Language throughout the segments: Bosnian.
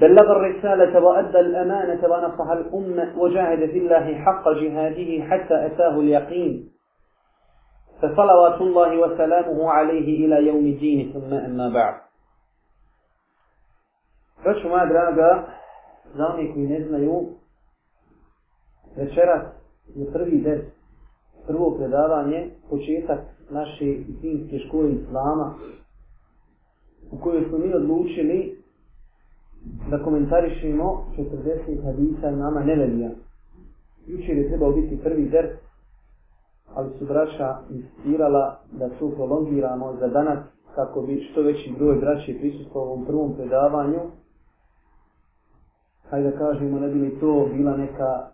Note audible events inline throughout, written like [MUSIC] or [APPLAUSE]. بلغ الرسالة وأدى الأمانة ونصح الأمة وجاهد في الله حق جهاده حتى أتاه اليقين فصلوات الله وسلامه عليه إلى يوم الدين ثم أما بعد رشو ما دراجة زاني كوي نزم يوم رشرت يطربي دز prvo predavanje, početak naše dinske škole Islama, u kojoj smo da komentarišemo 40 hadisa imama Nevelija. Jučer je trebao biti prvi drc, ali su braća inspirala da to prolongiramo za danas kako bi što veći broj braće prisutstvo ovom prvom predavanju. Hajde da kažemo, ne bi li to bila neka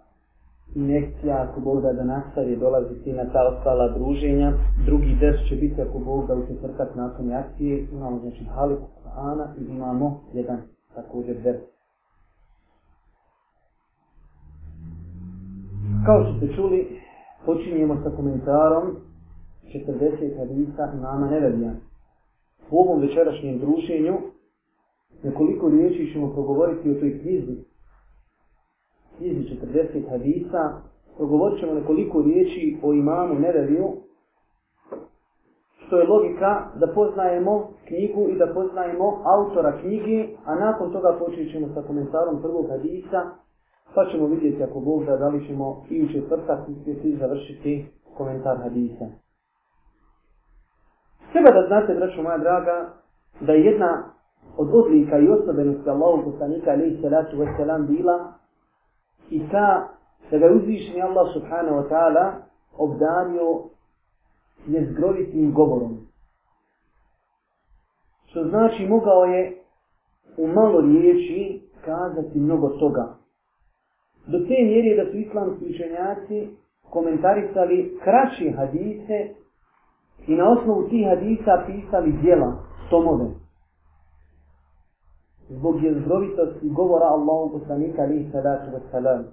injekcija ako Bog da da nastavi dolaziti na ta ostala druženja. Drugi des će biti ako Bog da u četvrtak nakon akcije imamo znači Haliku Ana i imamo jedan također derce. Kao što ste čuli, počinjemo sa komentarom 40 hadisa imama Nevedija. U ovom večerašnjem drušenju nekoliko riječi ćemo progovoriti o toj knjizi. Knjizi 40 hadisa progovorit ćemo nekoliko riječi o imamu Nevediju što je logika da poznajemo knjigu i da poznajemo autora knjige, a nakon toga počet ćemo sa komentarom prvog hadisa, pa ćemo vidjeti ako Bog da, da li ćemo i u četvrtak završiti komentar hadisa. Treba da znate, braćo moja draga, da je jedna od odlika i osobenosti Allahog poslanika alaihi salatu wa salam bila i ta da ga uzvišni Allah subhanahu wa ta'ala obdanio nezgrovitim govorom. Što znači mogao je u malo riječi kazati mnogo toga. Do te mjere da su islamski učenjaci komentarisali kraće hadise i na osnovu tih hadisa pisali dijela, tomove. Zbog jezgrovitosti govora Allahu poslanika alihi sadatu wa salam.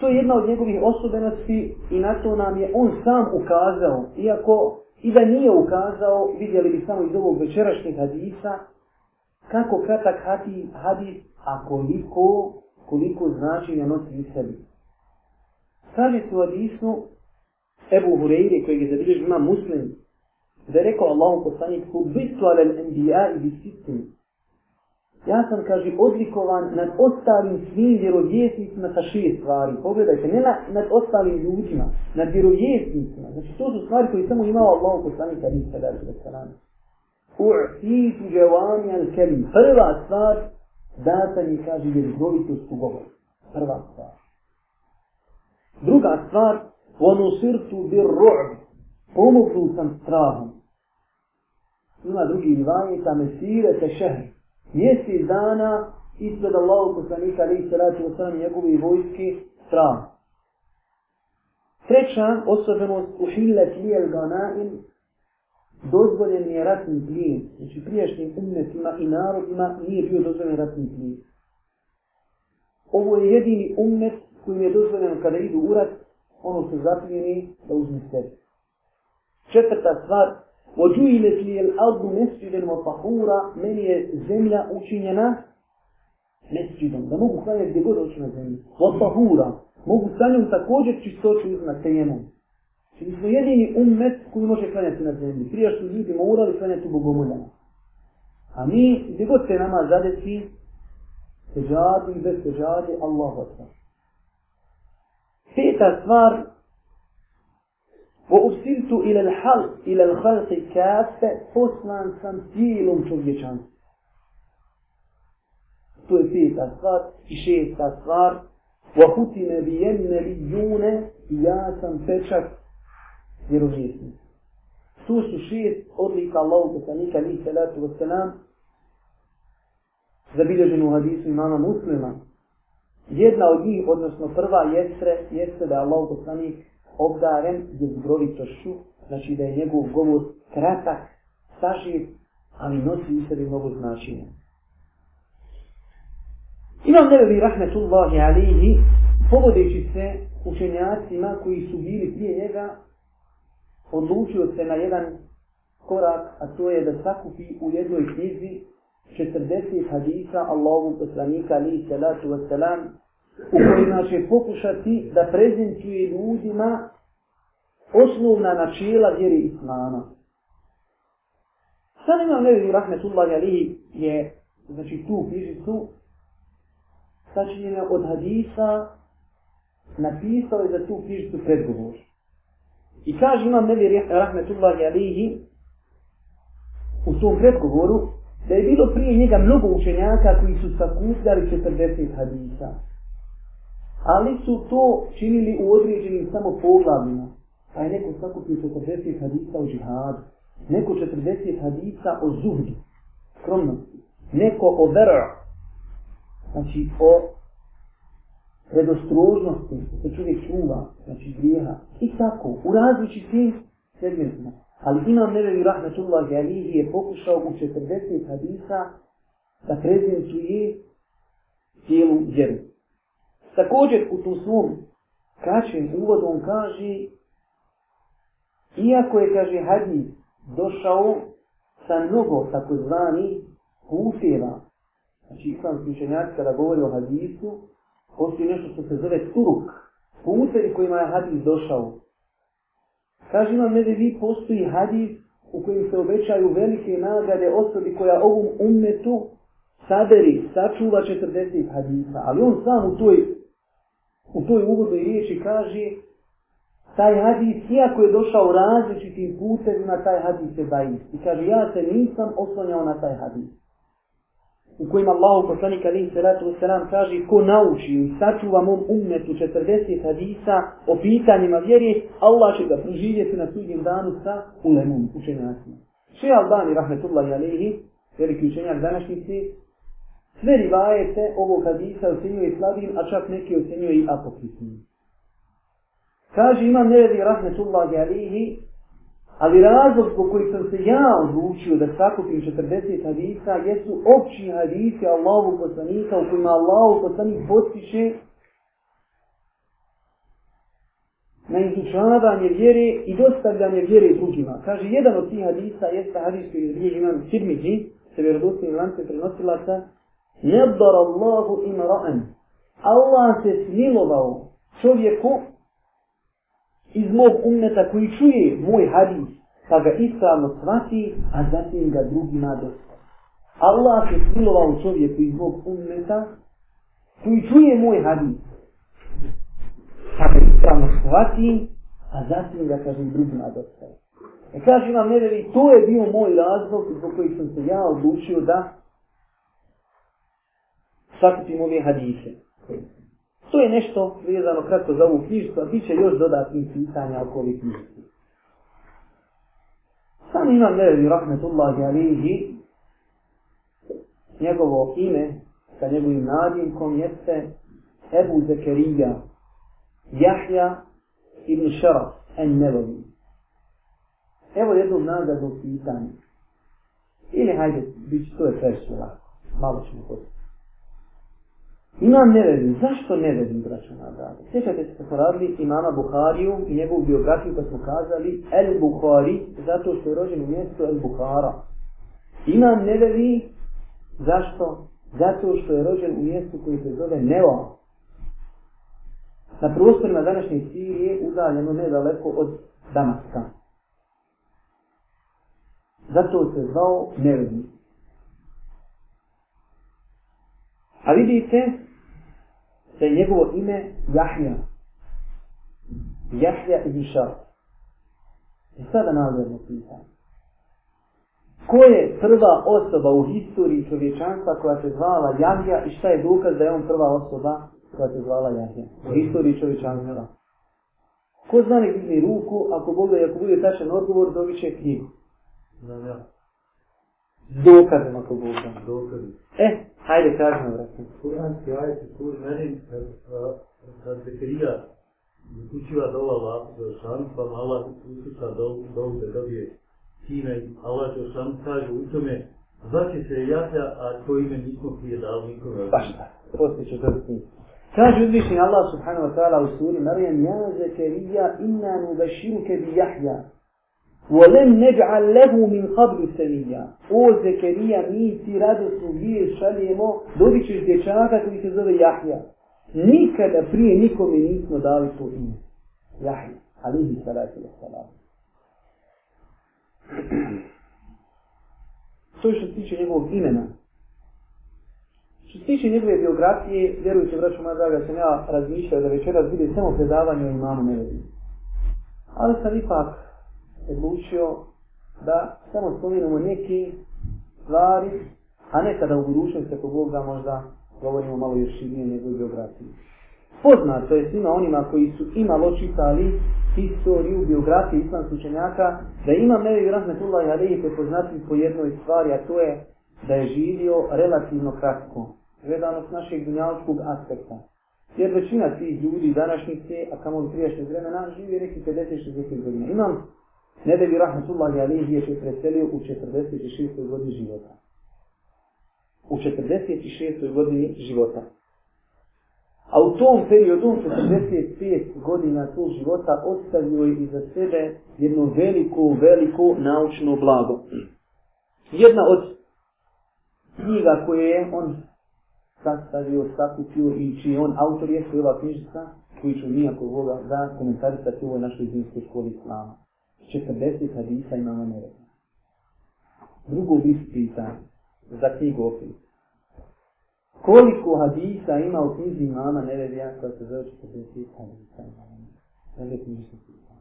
To je jedna od njegovih osobenosti i na to nam je on sam ukazao. Iako i da nije ukazao, vidjeli bi samo iz ovog večerašnjeg hadisa, kako kratak hadis, a koliko, koliko značenja nosi iz sebi. Kaže se u hadisu Ebu Hureyri, kojeg je zabilježio ima muslim, da je rekao Allahom poslanicu, bitu alel NBA i bisitim, ja sam, kaže, odlikovan nad ostalim svim vjerovjesnicima sa šest stvari. Pogledajte, ne na, nad ostalim ljudima, nad vjerovjesnicima. Znači, to su stvari koje samo imao Allah u poslanih kada ista da je strana. U'fitu džavamijan kelim. Prva stvar, data mi, kaže, vjerovjesnicu govor. Prva stvar. Druga stvar, ono srcu bir ru'b. Pomoknu sam strahom. Ima drugi rivanje, ta mesire te šehr mjesec dana ispred Allahog poslanika ali i salatu wasalam njegove vojske strah. Treća osobenost u hile tlijel ganain dozvoljen je ratni plijen. Znači priješnjim umetima i narodima nije bio dozvoljen ratni plijen. Ovo je jedini umet koji je dozvoljen kada idu u rat, ono su zapljeni da uzme sebi. Četvrta stvar وجعلت لي الأرض مسجدا وطهورا من زملا أشينا مسجدا ده مو بخاني اللي بيقول أشينا زملا وطهورا مو بخاني وتكوجه تشيطوش وزنا تيمون Mi smo jedini umet koji može klanjati na zemlji. Prije su ljudi morali klanjati bogomoljama. A mi, gdje god se nama zadeći, se žadi i bez se žadi Allah Peta stvar وأرسلت إلى الخلق إلى الخلق كافة فسنان سنتيل شجيشان توي فيت أسخار إشيت أسخار وختم بي النبيون ياسا فتشك يرجيسن تو سو شيس أدلك الله تسانيك عليه الصلاة والسلام zabilježen u hadisu imama muslima. Jedna od njih, odnosno prva jestre, jeste da je Allah poslanik obdaren je zbrojitošću, znači da je njegov govor kratak, sažir, ali nosi u sebi mnogo značine. Imam nevevi rahmetullahi alihi, povodeći se učenjacima koji su bili prije njega, odlučio se na jedan korak, a to je da sakupi u jednoj knjizi 40 hadisa Allahovog poslanika alihi salatu wasalam, u kojima će pokušati da prezentuje ljudima osnovna načela vjeri Islama. Sad imam nevi Rahmetullah Ali je znači tu knjižicu sačinjena od hadisa napisao je za tu knjižicu predgovor. I kaže imam nevi Rahmetullah Ali u tom predgovoru da je bilo prije njega mnogo učenjaka koji su sakupljali 40 hadisa ali su to činili u određenim samo poglavima. Pa je neko sakupio 40 hadisa o žihadu, neko 40 hadisa o zuhdu, skromnosti, neko o vera, znači o predostrožnosti, da se čovjek čuva, znači grijeha, i tako, u različitim segmentima. Ali Imam Nebevi Rahmetullah Jalihi je pokušao u 40 hadisa da prezentuje cijelu djelju. Također u tom svom kraćem uvodu on kaže iako je, kaže, hadis došao sa mnogo takozvani kufira. Znači, sam slučenjak kada govori o hadisu, postoji nešto što se zove turuk. Puteri kojima je hadis došao. Kaže imam ne vi postoji hadis u kojim se obećaju velike nagrade osobi koja ovom umetu saberi, sačuva 40 hadisa. Ali on sam u toj u toj uvodnoj riječi kaže taj hadis, iako je došao različitim putevima, taj hadis je daiz. I kaže, ja se nisam oslonjao na taj hadis. U kojima Allahom poslanik alim salatu wasalam kaže, ko nauči i sačuva mom umetu 40 hadisa o pitanjima vjeri, Allah će ga priživjeti na sudnjem danu sa ulemom učenjacima. Še Albani, rahmetullahi alihi, veliki učenjak današnjici, Sve rivajete ovog hadisa ocenjuje slabim, a čak neki ocenjuje i apokritnim. Kaže imam neredi rahmetullahi alihi, ali razlog po kojih sam se ja odlučio da sakupim 40 hadisa jesu opći hadisi Allahovu poslanika u kojima Allahovu poslanik potpiše na izučavanje vjere i dostavljanje vjere drugima. Kaže, jedan od tih hadisa jeste hadis koji je imam Sirmidži, se vjerodostim lance prenosila sa Nebdar Allahu ima ra'an. Allah se smilovao čovjeku iz mog umneta koji čuje moj hadis, pa ga ispravno shvati, a zatim ga drugima dostao. Allah se smilovao čovjeku iz mog umneta koji čuje moj hadis, pa ga ispravno shvati, a zatim ga kaže drugima dostao. E kaže vam, ne to je bio moj razlog zbog kojeg sam se ja odlučio da sakupim ove hadise. To je nešto vezano kratko za ovu knjižicu, a bit će još dodatnih pitanja oko ove knjižice. Sam imam Nevevi Rahmetullahi Alihi, njegovo ime sa njegovim nadimkom jeste Ebu Zekerija Jahja ibn Šeraf en Nevevi. Evo jednom nagradu pitanja. Ili hajde, bit će to je prešto lako. Malo ćemo postati. Imam nevedin. Zašto nevedin, braćo na brate? Sjećate se kako radili imama Buhariju i njegovu biografiju pa smo kazali El Buhari, zato što je rođen u mjestu El Buhara. Imam nevedin. Zašto? Zato što je rođen u mjestu koji se zove Neo. Na prostorima današnje Sirije udaljeno nedaleko od Damaska. Zato se zvao nevedin. A vidite da je njegovo ime Jahja. Jahja iz Išar. I sada nazvemo pitanje. Ko je prva osoba u historiji čovječanstva koja se zvala Jahja i šta je dokaz da je on prva osoba koja se zvala Jahja u historiji čovječanstva? Ko zna nekdje ruku, ako Bog da je, ako bude tačan odgovor, dobit će knjigu. Zavljala. Dokazem ako budem. Dokazem. E, hajde kažem na vratno. Kuranski ajet kur meni da se krija da kućiva dola lapu za šan, pa mala usuća dolu da dobije sina i mala će šan kaže u tome zvaće se jaka, a to ime nismo prije dao nikome. Pa šta, poslije ću to biti. Kaže uzvišnji Allah subhanahu wa ta'ala u suri Marijan, ja zekerija inna nubeširuke bi jahja. وَلَمْ نَجْعَلْ لَهُ مِنْ قَبْلُ سَمِيًّا O Zekerija, mi ti radosnu vije šaljemo, dobit ćeš dječaka koji se zove Jahja. Nikada prije nikome nismo dali to ime. Jahja, alihi salatu wa salam. [CLEARS THROAT] To je što se tiče njegovog imena. Što se tiče njegove biografije, vjerujući vraću moja draga, sam ja razmišljao da večeras bude samo predavanje o imamu Nevedi. Ali sam ipak odlučio da samo spominemo neke stvari, a nekada u budućnosti, ako Bog da možda govorimo malo još širnije nego biografiji. Poznato je svima onima koji su imalo čitali historiju, biografiju islamskih učenjaka, da ima Nevi Rahmetullah i Alehi prepoznati po jednoj stvari, a to je da je živio relativno kratko, gledano s našeg dunjalskog aspekta. Jer većina tih ljudi današnjice, a kamo prijašnje vremena, živi neki 50-60 godina. Imam Ne bi Rahmatullah Jalizi je preselio u 46. godini života. U 46. godini života. A u tom periodu, 45 godina tog života, ostavio je iza sebe jedno veliko, veliko naučno blago. Jedna od knjiga koje je on sastavio, sakupio i čiji on autor je ova knjižica, koju ću nijako voga za komentarisati u ovoj našoj zimskoj školi Islama. 40 hadisa imamo nevjetno. Drugo bih pita za knjigu opis. Koliko hadisa ima u knjizi imama nevjetno koja se zove 40 hadisa imama nevjetno? Ne bih ništa pita.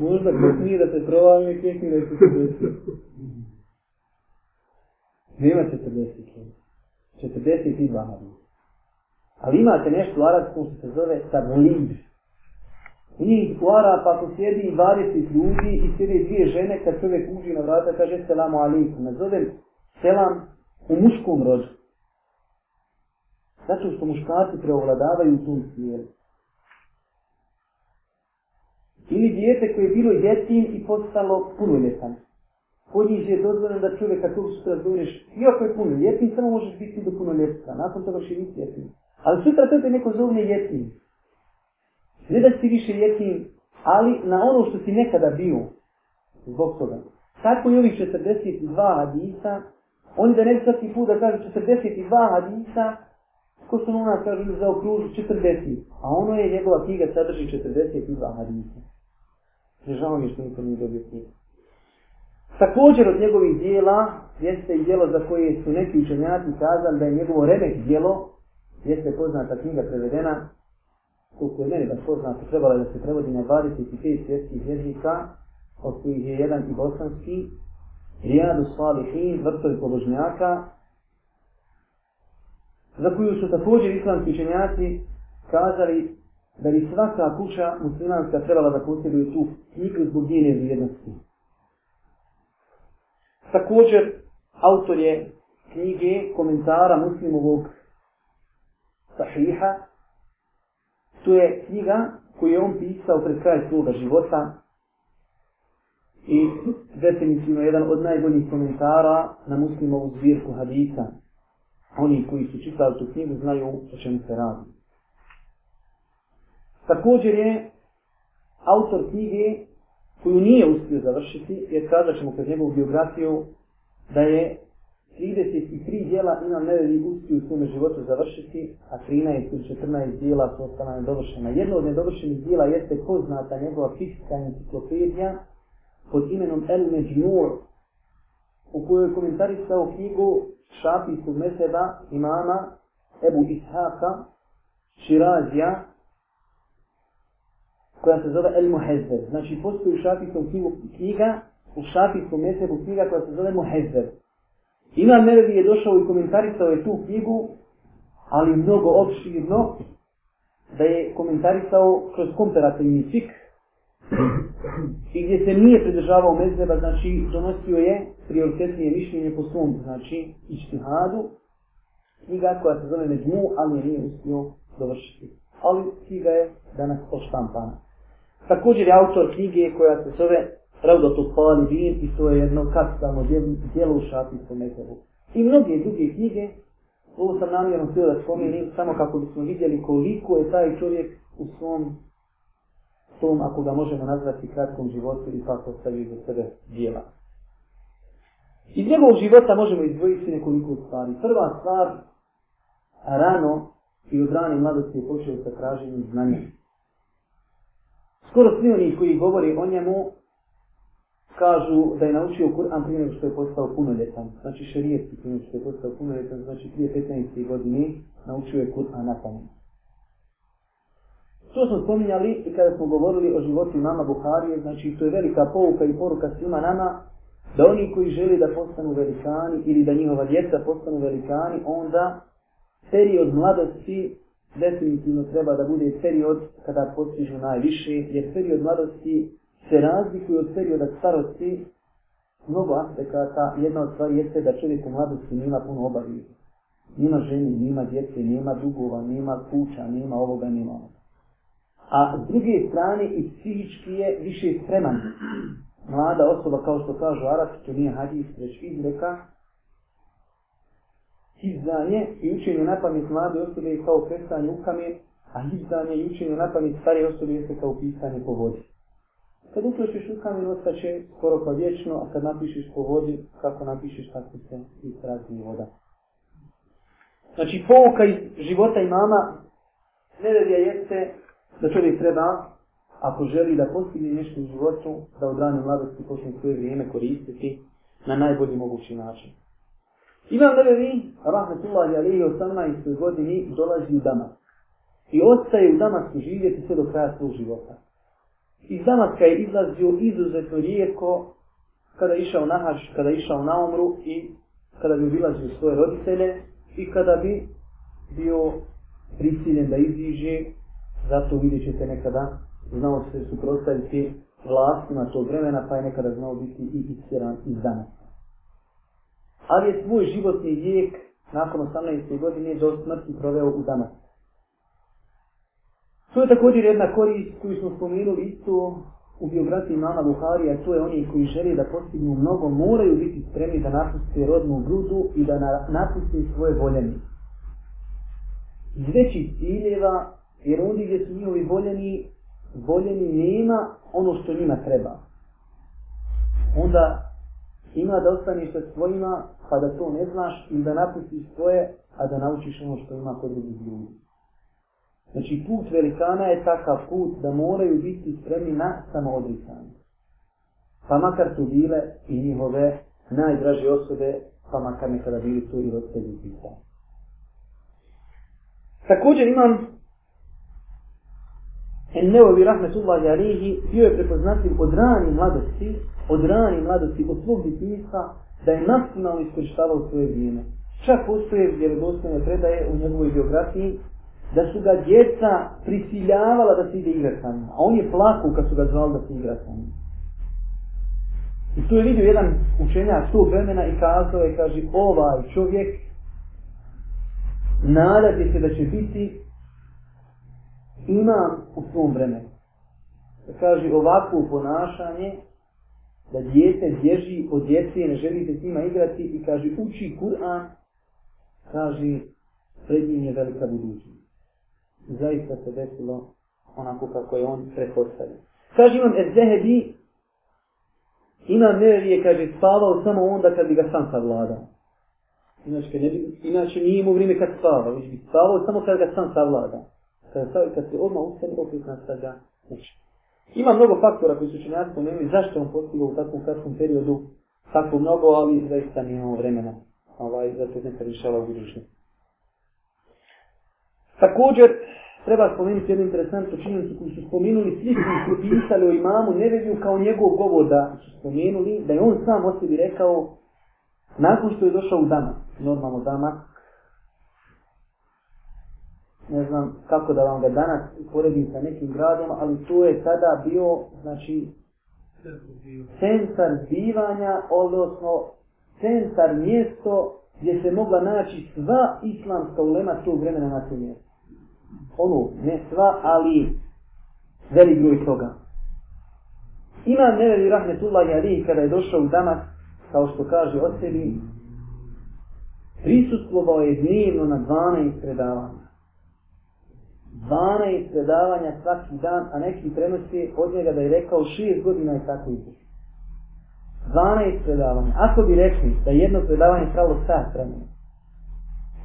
Možda kod knjih da se provali mi knjih da se Nema 40 hadisa. 42 hadisa. Ali imate nešto u arabskom što se zove tablid. Njih u Arapa ako sjedi 20 ljudi i sjedi dvije žene, kad čovjek uđi na vrata, kaže selamu alaikum. Nazovem selam u muškom rođu. Zato što muškarci preovladavaju u tom smjeru. Ili dijete koje je bilo jetin i postalo punoljetan. Kod njih je dozvoljeno da čovjek kako se razumiješ, iako je punoljetin, samo možeš biti do punoljetka. Nakon toga še nisi jetin. Ali sutra tebe neko zove jetin. Ne da si više jetim, ali na ono što si nekada bio zbog toga. Tako i ovih 42 hadisa, oni da ne svaki put da kažu 42 hadisa, ko su nuna kažu za okruž 40, a ono je njegova knjiga sadrži 42 hadisa. Žao mi što niko nije dobio knjiga. Također od njegovih dijela, jeste i dijelo za koje su neki učenjaci kazali da je njegovo remek dijelo, jeste poznata knjiga prevedena, koliko je meni baš poznato, trebalo je da se prevodi na 25 svjetskih jezika, od kojih je jedan i bosanski, Rijadu Salihin, vrtovi pobožnjaka, za koju su također islamski učenjaci kazali da bi svaka kuća muslimanska trebala da posjeduje tu knjigu zbog njene vrijednosti. Također, autor je knjige komentara muslimovog sahiha, To je knjiga koju je on pisao pred kraj svoga života i definitivno jedan od najboljih komentara na muslimovu zbirku hadisa. Oni koji su čitali tu knjigu znaju o čemu se radi. Također je autor knjige koju nije uspio završiti, jer kada ćemo kroz njegovu biografiju, da je 33 dijela imam nevevi uspiju u svome životu završiti, a 13 ili 14 dijela su ostala nedovršena. Jedno od nedovršenih dijela jeste poznata njegova fizika enciklopedija pod imenom El Međinur, u kojoj je komentarisao knjigu šafijskog meseba imama Ebu Ishaka Širazija, koja se zove El Muhezzer. Znači, postoji u šafijskom knjigu knjiga, u šafijskom mesebu knjiga koja se zove Muhezzer. Imam Nevevi je došao i komentarisao je tu knjigu, ali mnogo opširno, da je komentarisao kroz komperativni fik, i gdje se nije pridržavao mezeba, znači donosio je prioritetnije mišljenje po svom, znači ištihadu, knjiga koja se zove Međmu, ali je nije uspio dovršiti. Ali knjiga je danas oštampana. Također je autor knjige koja se zove Ravda tu hvali vin i to je jedno kastamo djelo u šatnicu Mezeru. I mnoge druge knjige, ovo sam namjerno htio da spomenim, mm. samo kako bismo vidjeli koliko je taj čovjek u svom tom, ako ga možemo nazvati kratkom životu i kako stavio za sebe dijela. Iz njegovog života možemo izdvojiti nekoliko stvari. Prva stvar, rano i od rane mladosti je počeo sa traženjem znanja. Skoro svi oni koji govori o njemu kažu da je naučio Kur'an prije nego što je postao punoljetan. Znači šerijetski prije nego što je postao punoljetan, znači prije 15. godine naučio je Kur'an na tamo. To smo spominjali i kada smo govorili o životu mama Buharije, znači to je velika pouka i poruka svima nama da oni koji želi da postanu velikani ili da njihova djeca postanu velikani, onda period mladosti definitivno treba da bude period kada postižu najviše, jer period mladosti se razlikuju od perioda starosti mnogo aspekata. Jedna od stvari jeste da čovjek u mladosti nima puno obavijeta. Nima ženi, nima djece, nima dugova, nima kuća, nima ovoga, nima ovoga. A s druge strane i psihički je više spreman. Mlada osoba, kao što kažu Arab, to nije hadis, već izreka, Hizdanje i učenje na pamet mlade osobe je kao kresanje u kamen, a hizdanje i učenje na pamet stare osobe jeste kao pisanje po vodi. Kad uključiš u kamen, ostaće skoro pa vječno, a kad napišeš po vodi, kako napišeš, tako se i prazni voda. Znači, pouka iz života imama, nedelja jeste da čovjek treba, ako želi da postigne nešto u životu, da od rane mladosti počne svoje vrijeme koristiti na najbolji mogući način. Imam da vi, rahmetullahi alihi 18. godini, dolazi u Damask. I ostaje u Damasku živjeti sve do kraja svog života iz Damaska je izlazio izuzetno rijetko kada je išao na hač, kada je išao na umru i kada bi obilazio svoje roditelje i kada bi bio prisiljen da iziđe, zato vidjet ćete nekada znao se suprotstaviti vlastima tog vremena, pa je nekada znao biti i isjeran iz Damaska. Ali je svoj životni vijek nakon 18. godine do smrti proveo u Damasku. To je također jedna korist koju smo spomenuli isto u biografiji mama Buharija, to je oni koji žele da postignu mnogo, moraju biti spremni da napuste rodnu grudu i da na, napuste svoje voljeni. Iz većih ciljeva, jer oni gdje su njihovi voljeni, voljeni nema ono što njima treba. Onda ima da ostaneš sa svojima, pa da to ne znaš, ili da napustiš svoje, a da naučiš ono što ima kod drugih ljudi. Znači put velikana je takav put da moraju biti spremni na samoodricanje. Pa makar su bile i njihove najdraže osobe, pa makar nekada bili tu i roditelji pisa. Također imam Enneo i Rahmetullah Jarihi bio je prepoznatljiv od rani mladosti, od rani mladosti, od svog djetinjstva, da je maksimalno iskoristavao svoje vrijeme. Čak postoje vjerodostojne predaje u njegovoj biografiji da su ga djeca prisiljavala da se ide igra sa njim. A on je plakao kad su ga zvali da se igra sa njim. I tu je vidio jedan učenjak s tog vremena i kazao je, kaže, ovaj čovjek nadati se da će biti ima u svom vremenu. Da kaže, ovako ponašanje, da djete bježi od djece i ne želite s njima igrati i kaže, uči Kur'an, kaže, pred njim je velika budućnost zaista se desilo onako kako je on prepostavio. Kaže imam Ezehebi, ima nevije kad bi spavao samo onda kad bi ga sam savladao. Inače, ne, inače nije imao vrijeme kad spavao, već bi spavao samo kad ga sam savladao. Kad, sav, kad se odmah ustane, opet nas sad ga uči. Ima mnogo faktora koji su činjati pomenuli zašto on postigao u takvom kratkom periodu tako mnogo, ali zaista nije imao vremena. Ovaj, zato je nekad rješava u budućnosti. Također, treba spomenuti jednu interesantnu činjenicu koju su spomenuli svi koji su pisali o imamu Neveviju kao njegov govor da su spomenuli da je on sam o sebi rekao nakon što je došao u Damask, normalno Damask, ne znam kako da vam ga danas uporedim sa nekim gradom, ali to je tada bio, znači, centar zbivanja, odnosno centar mjesto gdje se mogla naći sva islamska ulema tog vremena na tom mjestu ono, ne sva, ali velik broj toga. Imam Neveli Rahmetullah Jari kada je došao u Damas, kao što kaže o sebi, prisutlovao je dnevno na 12 predavanja. 12 predavanja svaki dan, a neki prenosi od njega da je rekao 6 godina i tako i 12 predavanja. Ako bi rekli da jedno predavanje stalo sat vremena,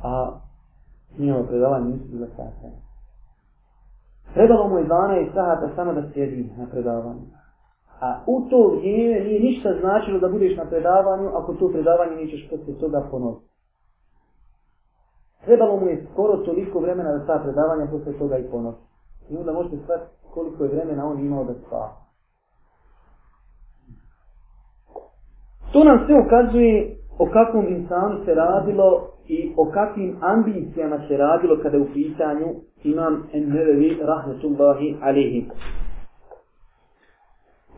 a njihovo predavanje nisu bilo sahate. Trebalo mu je 12 sahata samo da sjedi na predavanju. A u to vrijeme nije ništa značilo da budeš na predavanju ako to predavanje nećeš poslije toga ponoviti. Trebalo mu je skoro toliko vremena da ta predavanja posle toga i ponosi. I onda možete shvatiti koliko je vremena on imao da spava. To nam sve ukazuje o kakvom insanu se radilo i o kakvim ambicijama se radilo kada u pitanju imam Ennevevi rahmetullahi alihi.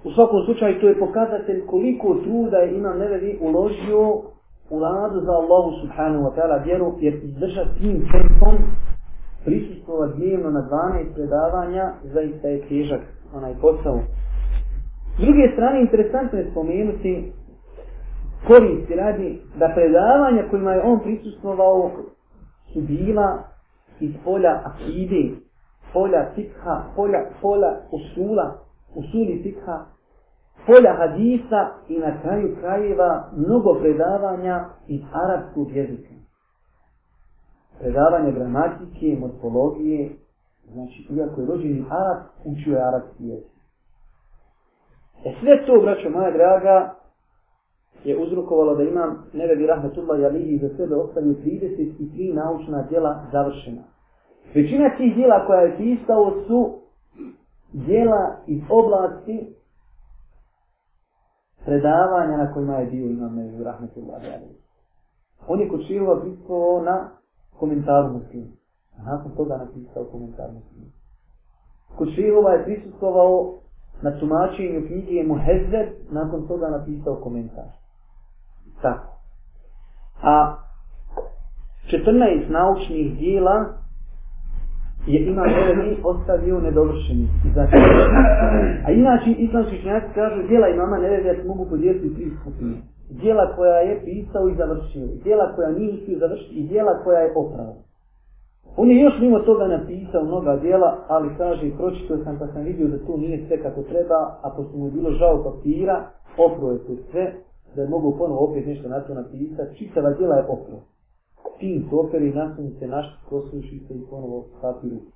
U svakom slučaju to je pokazatelj koliko truda je imam Nevevi uložio u radu za Allahu subhanahu wa ta'ala vjeru jer izdrža tim tempom prisustova dnevno na 12 predavanja zaista je težak onaj posao. S druge strane, interesantno je spomenuti koristi radi da predavanja kojima je on prisustnovao su bila iz polja akide, polja fikha, polja, polja usula, usuli fikha, polja hadisa i na kraju krajeva mnogo predavanja iz arabskog jezika. Predavanje gramatike, morfologije, znači iako je rođen arab, učio je arabski jezik. E sve to, braćo moja draga, je uzrukovalo da imam Nevevi Rahmetullah Jalihi za sebe ostavio 33 naučna djela završena. Većina tih djela koja je pisao su djela iz oblasti predavanja na kojima je bio imam Nevevi Rahmetullah Jalihi. On je kočilo pisao na komentaru muslimu. A nakon toga napisao komentar muslimu. Kočilova je prisutovao na tumačenju knjige Muhezzer, nakon toga napisao komentar tako. A 14 naučnih dijela je ima Nevevi ostavio nedovršeni. Znači, a inači, islamski činjaci kažu, dijela imama Nevevi, ja se mogu podijeliti u tri skupine. Dijela koja je pisao i završio, dijela koja nije pisao završiti i dijela koja je opravo. On je još mimo toga napisao mnoga dijela, ali kaže, pročito sam pa sam vidio da to nije sve kako treba, a pošto mu je bilo žao papira, oproje to sve da je mogu ponovo opet nešto na to napisati, čitava djela je opro. Tim su operi nastavnice našli, prosluši se i ponovo stati ruku.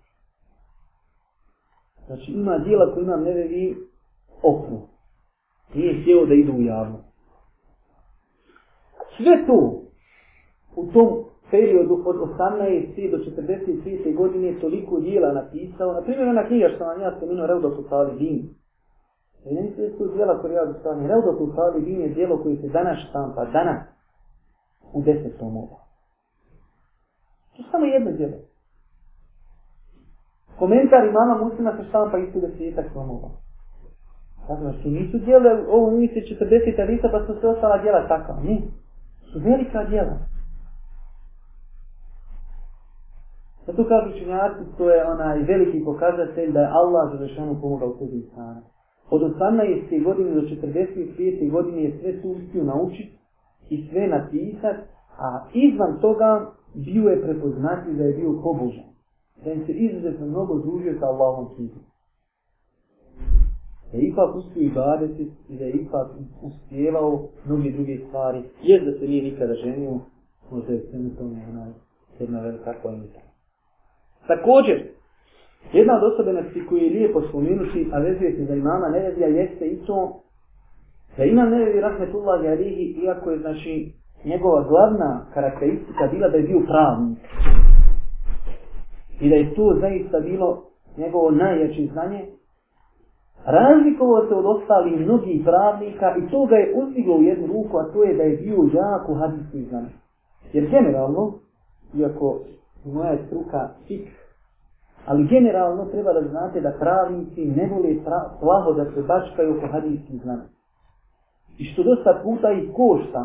Znači ima djela koje imam ne vevi opro. Nije htjeo da idu u javnost. Sve to u tom periodu od 18. do 43. godine je toliko djela napisao. Na primjer, ona knjiga što vam ja spominuo, Reudo Sotali Dini. I ne mislije su dijela koje ja dostavim. Jer Eudatul Kali bin je dijelo koje se danas štampa, danas, u desetom ovo. To je samo jedno dijelo. Komentar imama muslima se štampa i tu desetak vam ovo. Dakle, su nisu dijele, ovo nisu 40 lica, pa su sve ostala dijela takva. Ne, su velika dijela. Zato kažu činjaci, to je onaj veliki pokazatelj da je Allah za rešenu pomogao tebi i sanat. Od 18. godine do 45. godine je sve tu naučiti i sve napisati, a izvan toga bio je prepoznati da je bio pobožan. Da se izuzetno mnogo družio sa Allahom knjigom. Da je ipak uspio i badeti i da je ipak uspjevao mnogi druge stvari. Jer da se nije nikada ženio, možda je sve na tome jedna velika pojmita. Također, Jedna od osobenosti koju je lijepo spominuti, a vezuje se za imama Nevevija, jeste i to da ima Nevevi Rahmetullah Jarihi, iako je znači, njegova glavna karakteristika bila da je bio pravnik. I da je to zaista bilo njegovo najjače znanje. Razlikovo se od ostalih mnogih pravnika i to ga je uzdiglo u jednu ruku, a to je da je bio jako hadijski znanje. Jer generalno, iako moja struka fiksa, Ali generalno treba da znate da pravnici ne vole plaho da se bačkaju oko hadijskih znanosti. I što dosta puta ih košta,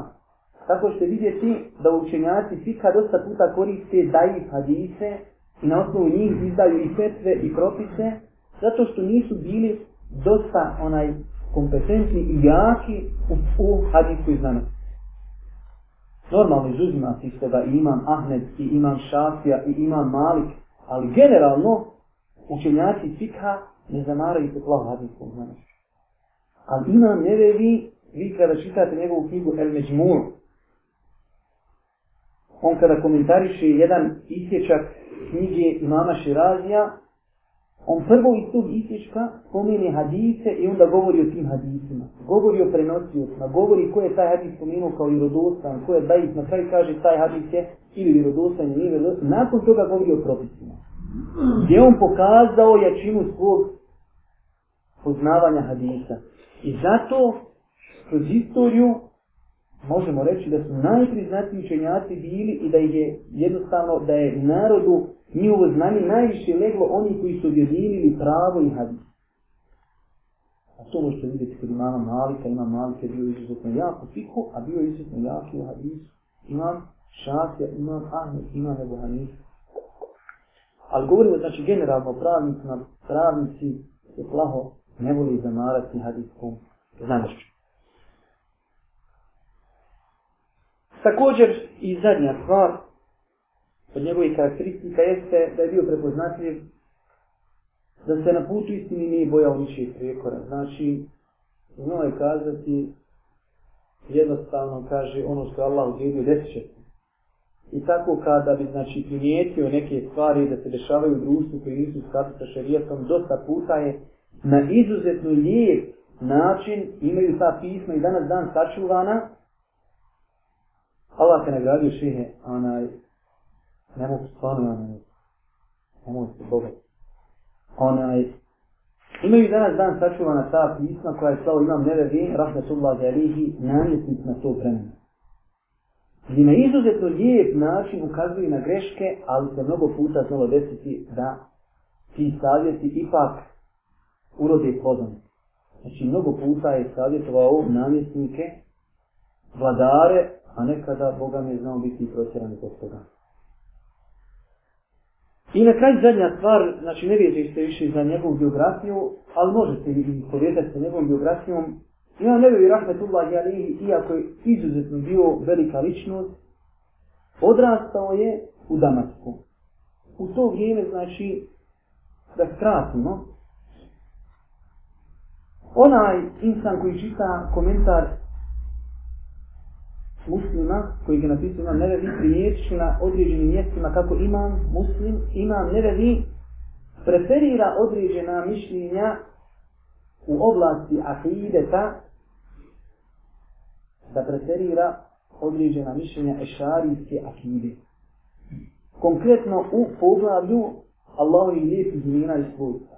tako što vidjeti da učenjaci fika dosta puta koriste daji hadise i na osnovu njih izdaju i petve i propise, zato što nisu bili dosta onaj kompetentni i jaki u, u hadijskoj znanosti. Normalno izuzima se iz toga i imam Ahmed, i imam Šafija, i imam Malik, Ali generalno, učenjaci fikha ne zamaraju se plavom hadinskom znanošću. Ali imam nevevi, vi kada čitate njegovu knjigu El Međmur, on kada komentariše jedan isječak knjige imama Širazija, On prvo iz tog isječka spomeni hadise i onda govori o tim hadisima. Govori o prenosiocima, govori ko je taj hadis spomenuo kao irodostan, ko je dajit, na kraju kaže taj hadis je ili irodostan, ili irodostan. Nakon toga govori o propisima. Gdje on pokazao jačinu svog poznavanja hadisa. I zato, kroz istoriju, možemo reći da su najpriznatiji učenjaci bili i da je jednostavno, da je narodu Njihovo znanje najviše leglo oni koji su objedinili pravo i hadis. A to možete vidjeti kod imama Malika, imam Malika je bio izuzetno jako fiko, a bio je izuzetno jako hadis. Imam Šafja, imam Ahmed, imam Ebu Hanif. Ali govorimo znači generalno pravnicima, pravnici se plaho ne voli zamarati hadiskom znanošću. Također i zadnja stvar, od njegovih karakteristika jeste da je bio prepoznatljiv, da se na putu istini nije bojao ničih prijekora. Znači, znao je kazati, jednostavno kaže ono što je Allah uzvijedio desiće se. I tako kada bi znači primijetio neke stvari da se dešavaju u društvu koji nisu skatu sa šarijetom, dosta puta je na izuzetno lijep način imaju ta pisma i danas dan sačuvana, Allah te nagradio šehe, onaj, Nemoj se stvarno na meni. Nemoj se Boga. Onaj, imaju danas dan sačuvana ta pisma koja je slao imam nevevi, rahmetullah za alihi, namjesnik na to vremena. Gdje na izuzetno lijep način ukazuje na greške, ali se mnogo puta znalo desiti da ti savjeti ipak urode plodom. Znači, mnogo puta je savjetovao namjesnike, vladare, a nekada Boga mi je znao biti i protjeran od toga. I na kraj zadnja stvar, znači ne vježi se više za njegovu biografiju, ali možete i povjetati sa njegovom biografijom. Imam nebevi Rahmetullah Jalihi, iako je izuzetno bio velika ličnost, odrastao je u Damasku. U to vrijeme, znači, da skratimo, onaj insan koji čita komentar muslima koji ga napisao imam nevevi primjeriću na određenim mjestima kako imam muslim, imam nevevi preferira određena mišljenja u oblasti akideta da preferira određena mišljenja ešarijske akide. Konkretno u poglavlju Allahu i lijepi zmina i svojstva.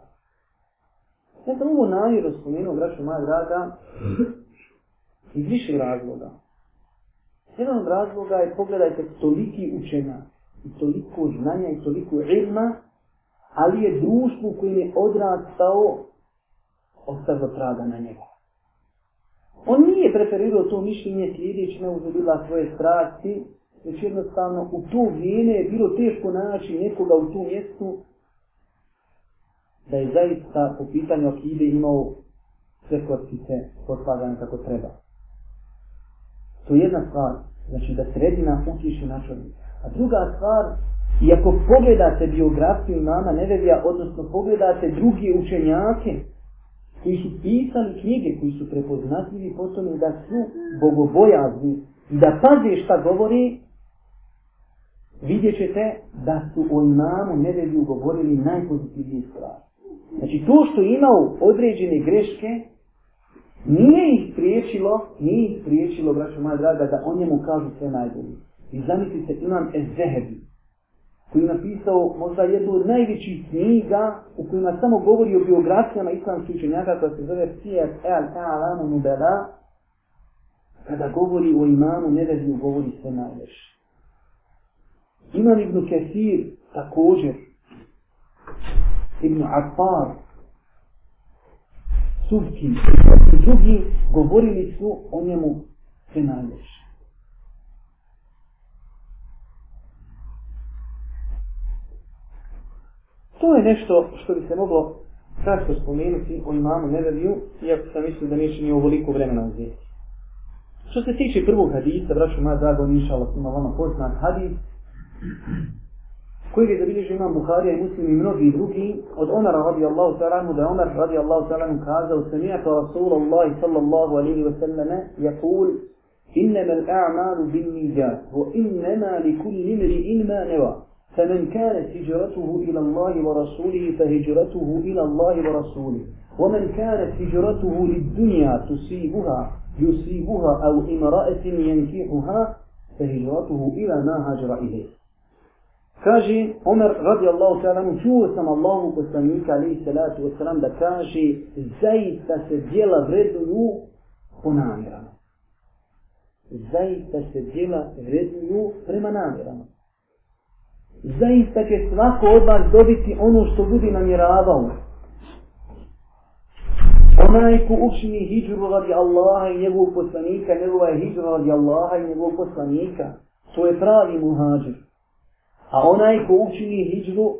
Ja sam ovo najvjero spomenuo, braću moja draga, iz više razloga. Jedan od razloga je, pogledajte, toliki učena i toliko znanja i toliko ilma, ali je društvo koje je odrastao ostavio traga na njega. On nije preferirao to mišljenje sljedeć neuzodila svoje strasti, već jednostavno u to vrijeme je bilo teško naći nekoga u tom mjestu da je zaista po pitanju akide imao sve kvartice poslagane kako treba. To je jedna stvar, znači da sredina utiši na čovjek. A druga stvar, iako pogledate biografiju Nana Nevevija, odnosno pogledate druge učenjake, koji su pisali knjige, koji su prepoznatljivi po tome da su bogobojazni i da paze šta govori, vidjet ćete da su o imamu Nevevi ugovorili najpozitivnije stvari. Znači to što imao određene greške, nije ih priječilo, nije ih priječilo, braćo moja draga, da o njemu kažu sve najbolje. I zamislite, imam Ezehebi, koji je napisao možda jednu od najvećih knjiga u kojima samo govori o biografijama islamskih učenjaka koja se zove Sijet El Alamu Nubela, kada govori o imamu, ne govori sve najveće. Imam Ibnu Kesir, također, Ibnu Atar, suhki i drugi govorili su o njemu sve najljepše. To je nešto što bi se moglo kratko spomenuti o imamu Nedaviju, iako sam mislio da neće ni ovoliko vremena uzeti. Što se tiče prvog hadisa, braću moja drago, inšalost ima vama poznat hadis, koji je zabilježio imam Buharija i muslim i mnogi drugi, od Omara radijallahu ta'lanu, da je Omar radijallahu ta'lanu kazao, samijaka Rasulallahi sallallahu alihi wa sallame, jakul, innama innama l'a'malu bin li kulli inma neva, fa men وإنما لكل ila Allahi wa فمن fa هجرته ila Allahi wa فهجرته إلى men ورسوله ومن كانت dunja tusibuha, yusibuha, au أو jenkihuha, fa فهجرته ila ما هاجر ilih. Kaže Omer radi Allahu ta'ala mu čuo sam Allahu poslanika alaihi salatu wasalam da kaže zaista se djela vreduju po namjerama. Zaista se djela vreduju prema namjerama. Zaista će svako od vas dobiti ono što budi namjeravao. Onaj ko učini hijđru radi Allaha i njegovog poslanika, njegova je hijđra radi Allaha i njegovog poslanika, to je pravi muhađir. A onaj ko učini hijđu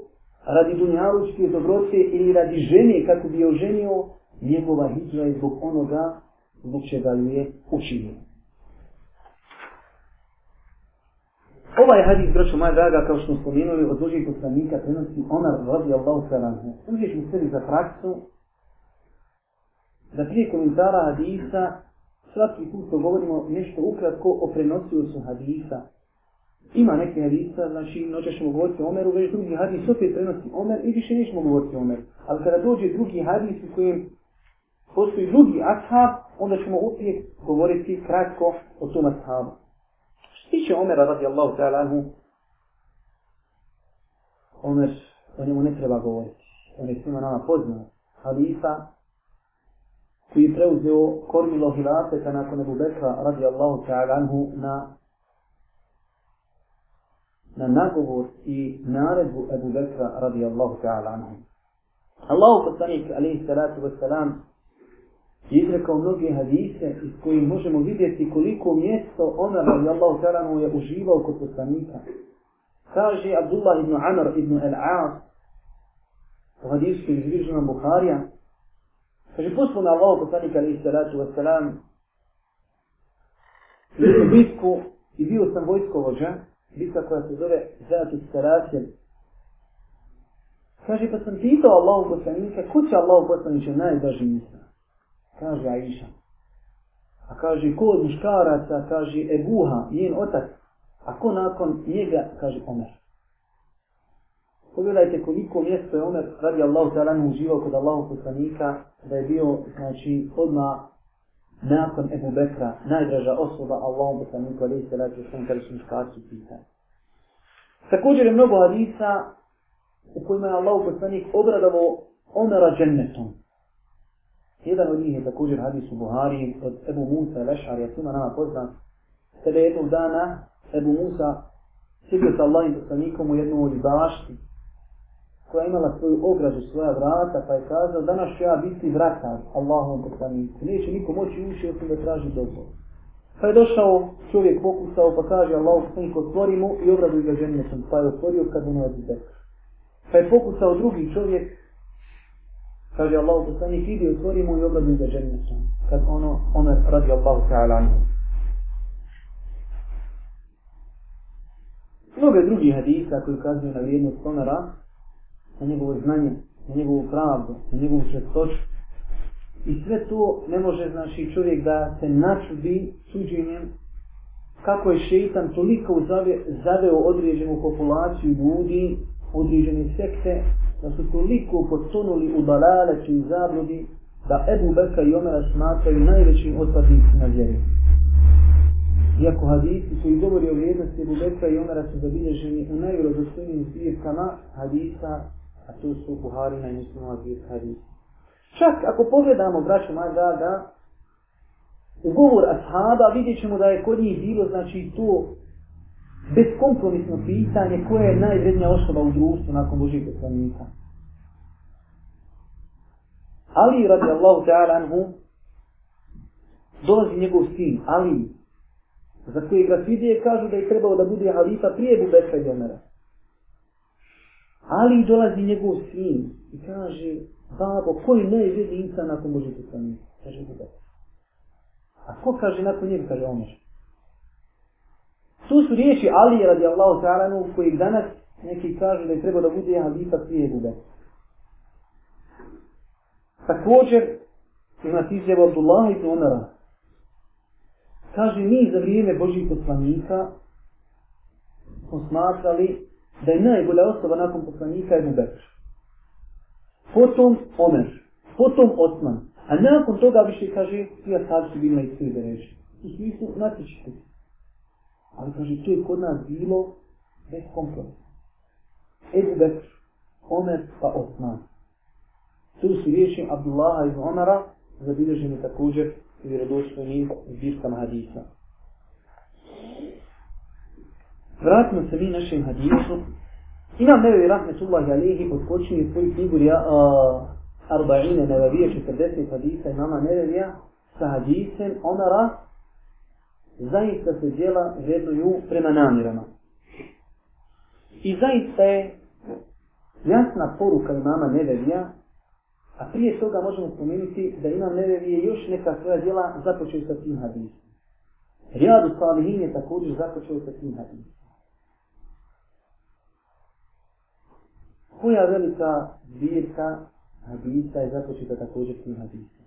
radi dunjalučke dobroce ili radi žene kako bi je oženio, njegova hijđa je zbog onoga zbog čega li je učinio. Ovaj hadis, braćo moja draga, kao što spomenuli, od Božih poslanika prenosi ona radi Allahu sallahu. Uđeš u sebi za praksu, da prije komentara hadisa, svaki put govorimo nešto ukratko o prenosiju su hadisa, Ima neke hadisa, znači noćeš mu govoriti Omeru, već drugi hadis opet prenosi Omer i više nećeš mu govoriti Omeru. Ali kada dođe drugi hadis u kojem postoji drugi ashab, onda ćemo opet govoriti kratko o tom ashabu. Što tiče Omera radijallahu ta'ala anhu, Omer, o njemu ne treba govoriti. On je svima nama poznao. Halifa koji je preuzeo kormilo hilafeta nakon Ebu Bekra radijallahu ta'ala anhu na na nagovor i naredbu Ebu Bekra radijallahu ta'ala anhu. Allahu poslanik alaihi salatu wasalam je izrekao mnoge hadise iz kojim možemo vidjeti koliko mjesto Omer radijallahu ta'ala anhu je uživao kod poslanika. Kaže Abdullah ibn Amr ibn al-As u hadisu iz Vižnog Bukharija kaže pustu na Allahu poslanik alaihi salatu wasalam u bitku i bio sam vojskovođa bitka koja se zove Zatis Terasijem. Kaže, pa sam pitao Allahu poslanika, ko će Allahu poslanića najdraži misla? Kaže, Aisha. A kaže, ko od muškaraca, kaže, Ebuha, jen otac, a ko nakon njega, kaže, Omer. Pogledajte koliko mjesto je Omer radi Allahu ta'ala uživao kod Allahu poslanika, da je bio, znači, odmah nakon Ebu Bekra, najdraža osoba Allahom poslaniku alaihi sallatu sallam kada su muškarci pitanje. Također je mnogo hadisa u kojima je Allah poslanik obradavo Omera džennetom. Jedan od njih je također hadis u Buhari od Ebu Musa Lešar, ja svima nama poznat, kada je jednog dana Ebu Musa sjedio sa Allahim poslanikom u jednom od bašti koja je imala svoju ogradu, svoja vrata, pa je kazao, danas ću ja biti vratan Allahom poslaniku, neće niko moći ući osim da traži dozvol. Pa je došao čovjek, pokusao, pa kaže Allahu poslaniku, otvori mu i obraduj ga ženio sam, pa je otvorio kad mu nalazi zekr. Pa je pokusao drugi čovjek, kaže Allahu poslaniku, idi otvori mu i obraduj ga ženio sam, kad ono, ono radi Allahu ta'ala anju. Mnoge drugi hadisa koji ukazuju na vrijednost onara, na njegovo znanje, na njegovu pravdu, na njegovu čestoću. I sve to ne može znači čovjek da se načudi suđenjem kako je šeitan toliko zaveo određenu populaciju ljudi, određene sekte, da su toliko potonuli u dalaleću i zabludi da Ebu Beka i Omera smatraju najvećim otpadnici na vjeru. Iako hadisi koji govori o vrijednosti Ebu Beka i Omera su zabilježeni u najrozostojnijim svijetkama hadisa a tu su Buharina i Muslima zbirka hadisa. Čak ako pogledamo, braćo moja draga, u govor ashaba vidjet ćemo da je kod njih bilo znači to bezkompromisno pitanje koja je najvrednija osoba u društvu nakon Božih poslanika. Ali radi Allahu ta'ala anhu dolazi njegov sin Ali za kojeg Rafidije kažu da je trebao da bude halifa prije Bubeka i Demera. Ali dolazi njegov sin i kaže, babo, koji najveđi insan ako možete sa njim? Kaže, budak. A ko kaže nakon njega, kaže, omer. Tu su riječi Ali radi Allahu ta'alanu koji danas neki kažu da je treba da bude halifa prije Bube. Također, ima tiže Abdullah ibn Umara. Kaže, mi za vrijeme Božih poslanika smo smatrali da je najbolja osoba nakon poslanika Ebu Bekr. Potom Omer, potom Osman, a nakon toga više kaže svi asadi su bili na istoj bereži. I svi su natječiti. Ali kaže, to je kod nas bilo bez kompromisa. Ebu Bekr, Omer pa Osman. Tu su riješi Abdullaha iz Omara, zabilježeni također i vjerodostojnim zbirkama hadisa. Vratimo se mi našem hadisu. Imam Nevevi Rahmetullahi Alihi odpočinio svoju knjigu ja, uh, Arba'ine Nevevije 40 hadisa imama Nevevija sa hadisem Omara zaista se djela vjeduju prema namirama. I zaista je jasna poruka imama Nevevija a prije toga možemo spomenuti da imam Nevevije još neka svoja djela započeo sa tim hadisom. Riyadu Salihin je također započeo sa tim hadisom. koja velika zbirka hadisa je započeta također tim hadisa?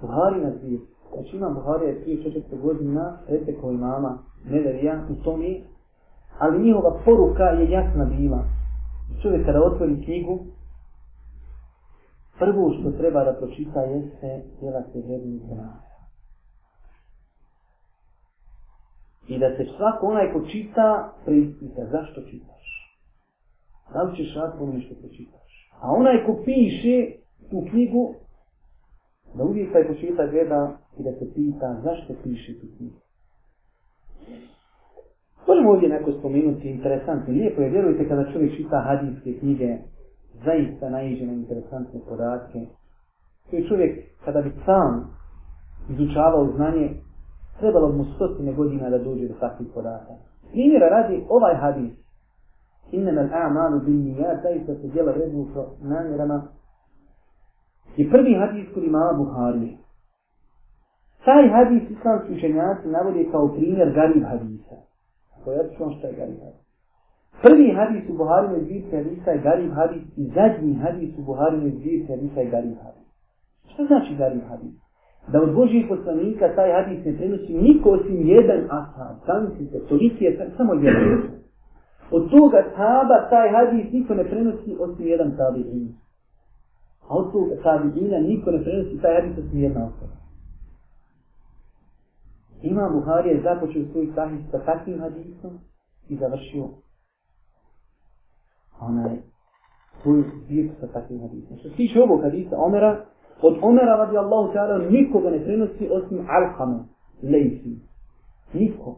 Buhari na zbir. Znači imam Buhari je prije četvrte godina, rete koji mama, ne da ja, u tom je, ali njihova poruka je jasna bila. Čovjek kada otvori knjigu, prvo što treba da pročita jeste tjela se vrednih zemlja. I da se svako onaj ko čita, preispita zašto čita da li ćeš raditi ono što pročitaš. A onaj ko piše tu knjigu, da uvijek taj početa gleda i da se pita zašto piše tu knjigu. Možemo ovdje neko spomenuti interesantno, lijepo je, vjerujte kada čovjek čita hadijske knjige, zaista naiđe na interesantne podatke. Koji čovjek, kada bi sam izučavao znanje, trebalo mu stotine godina da dođe do takvih podata. Primjera radi ovaj hadis, innama al-a'malu bin-niyyat laysa tajala rabbu fa namirama i prvi hadis kod imama Buhari taj hadis islam učenjaci navode kao primjer garib hadisa ako ja ću vam šta je garib hadis prvi hadis u Buhari ne zbirke hadisa je garib hadis i zadnji hadis u Buhari ne zbirke hadisa je garib hadis što znači garib hadis da od Božih poslanika taj hadis ne prenosi niko osim jedan ashab. Sam mislite, toliki je samo jedan ashab. Od toga taba taj hadis niko ne prenosi osim jedan tabi'in. A od toga tabi'ina niko ne prenosi taj hadis osim jedna osoba. Ima Buharija je započeo svoj sahih sa takvim hadisom i završio onaj svoju zbirku sa takvim hadisom. Što tiče ovog hadisa Omera, od Omera radi Allahu ta'ala nikoga ne prenosi osim Alhamu, Lejfi. Niko.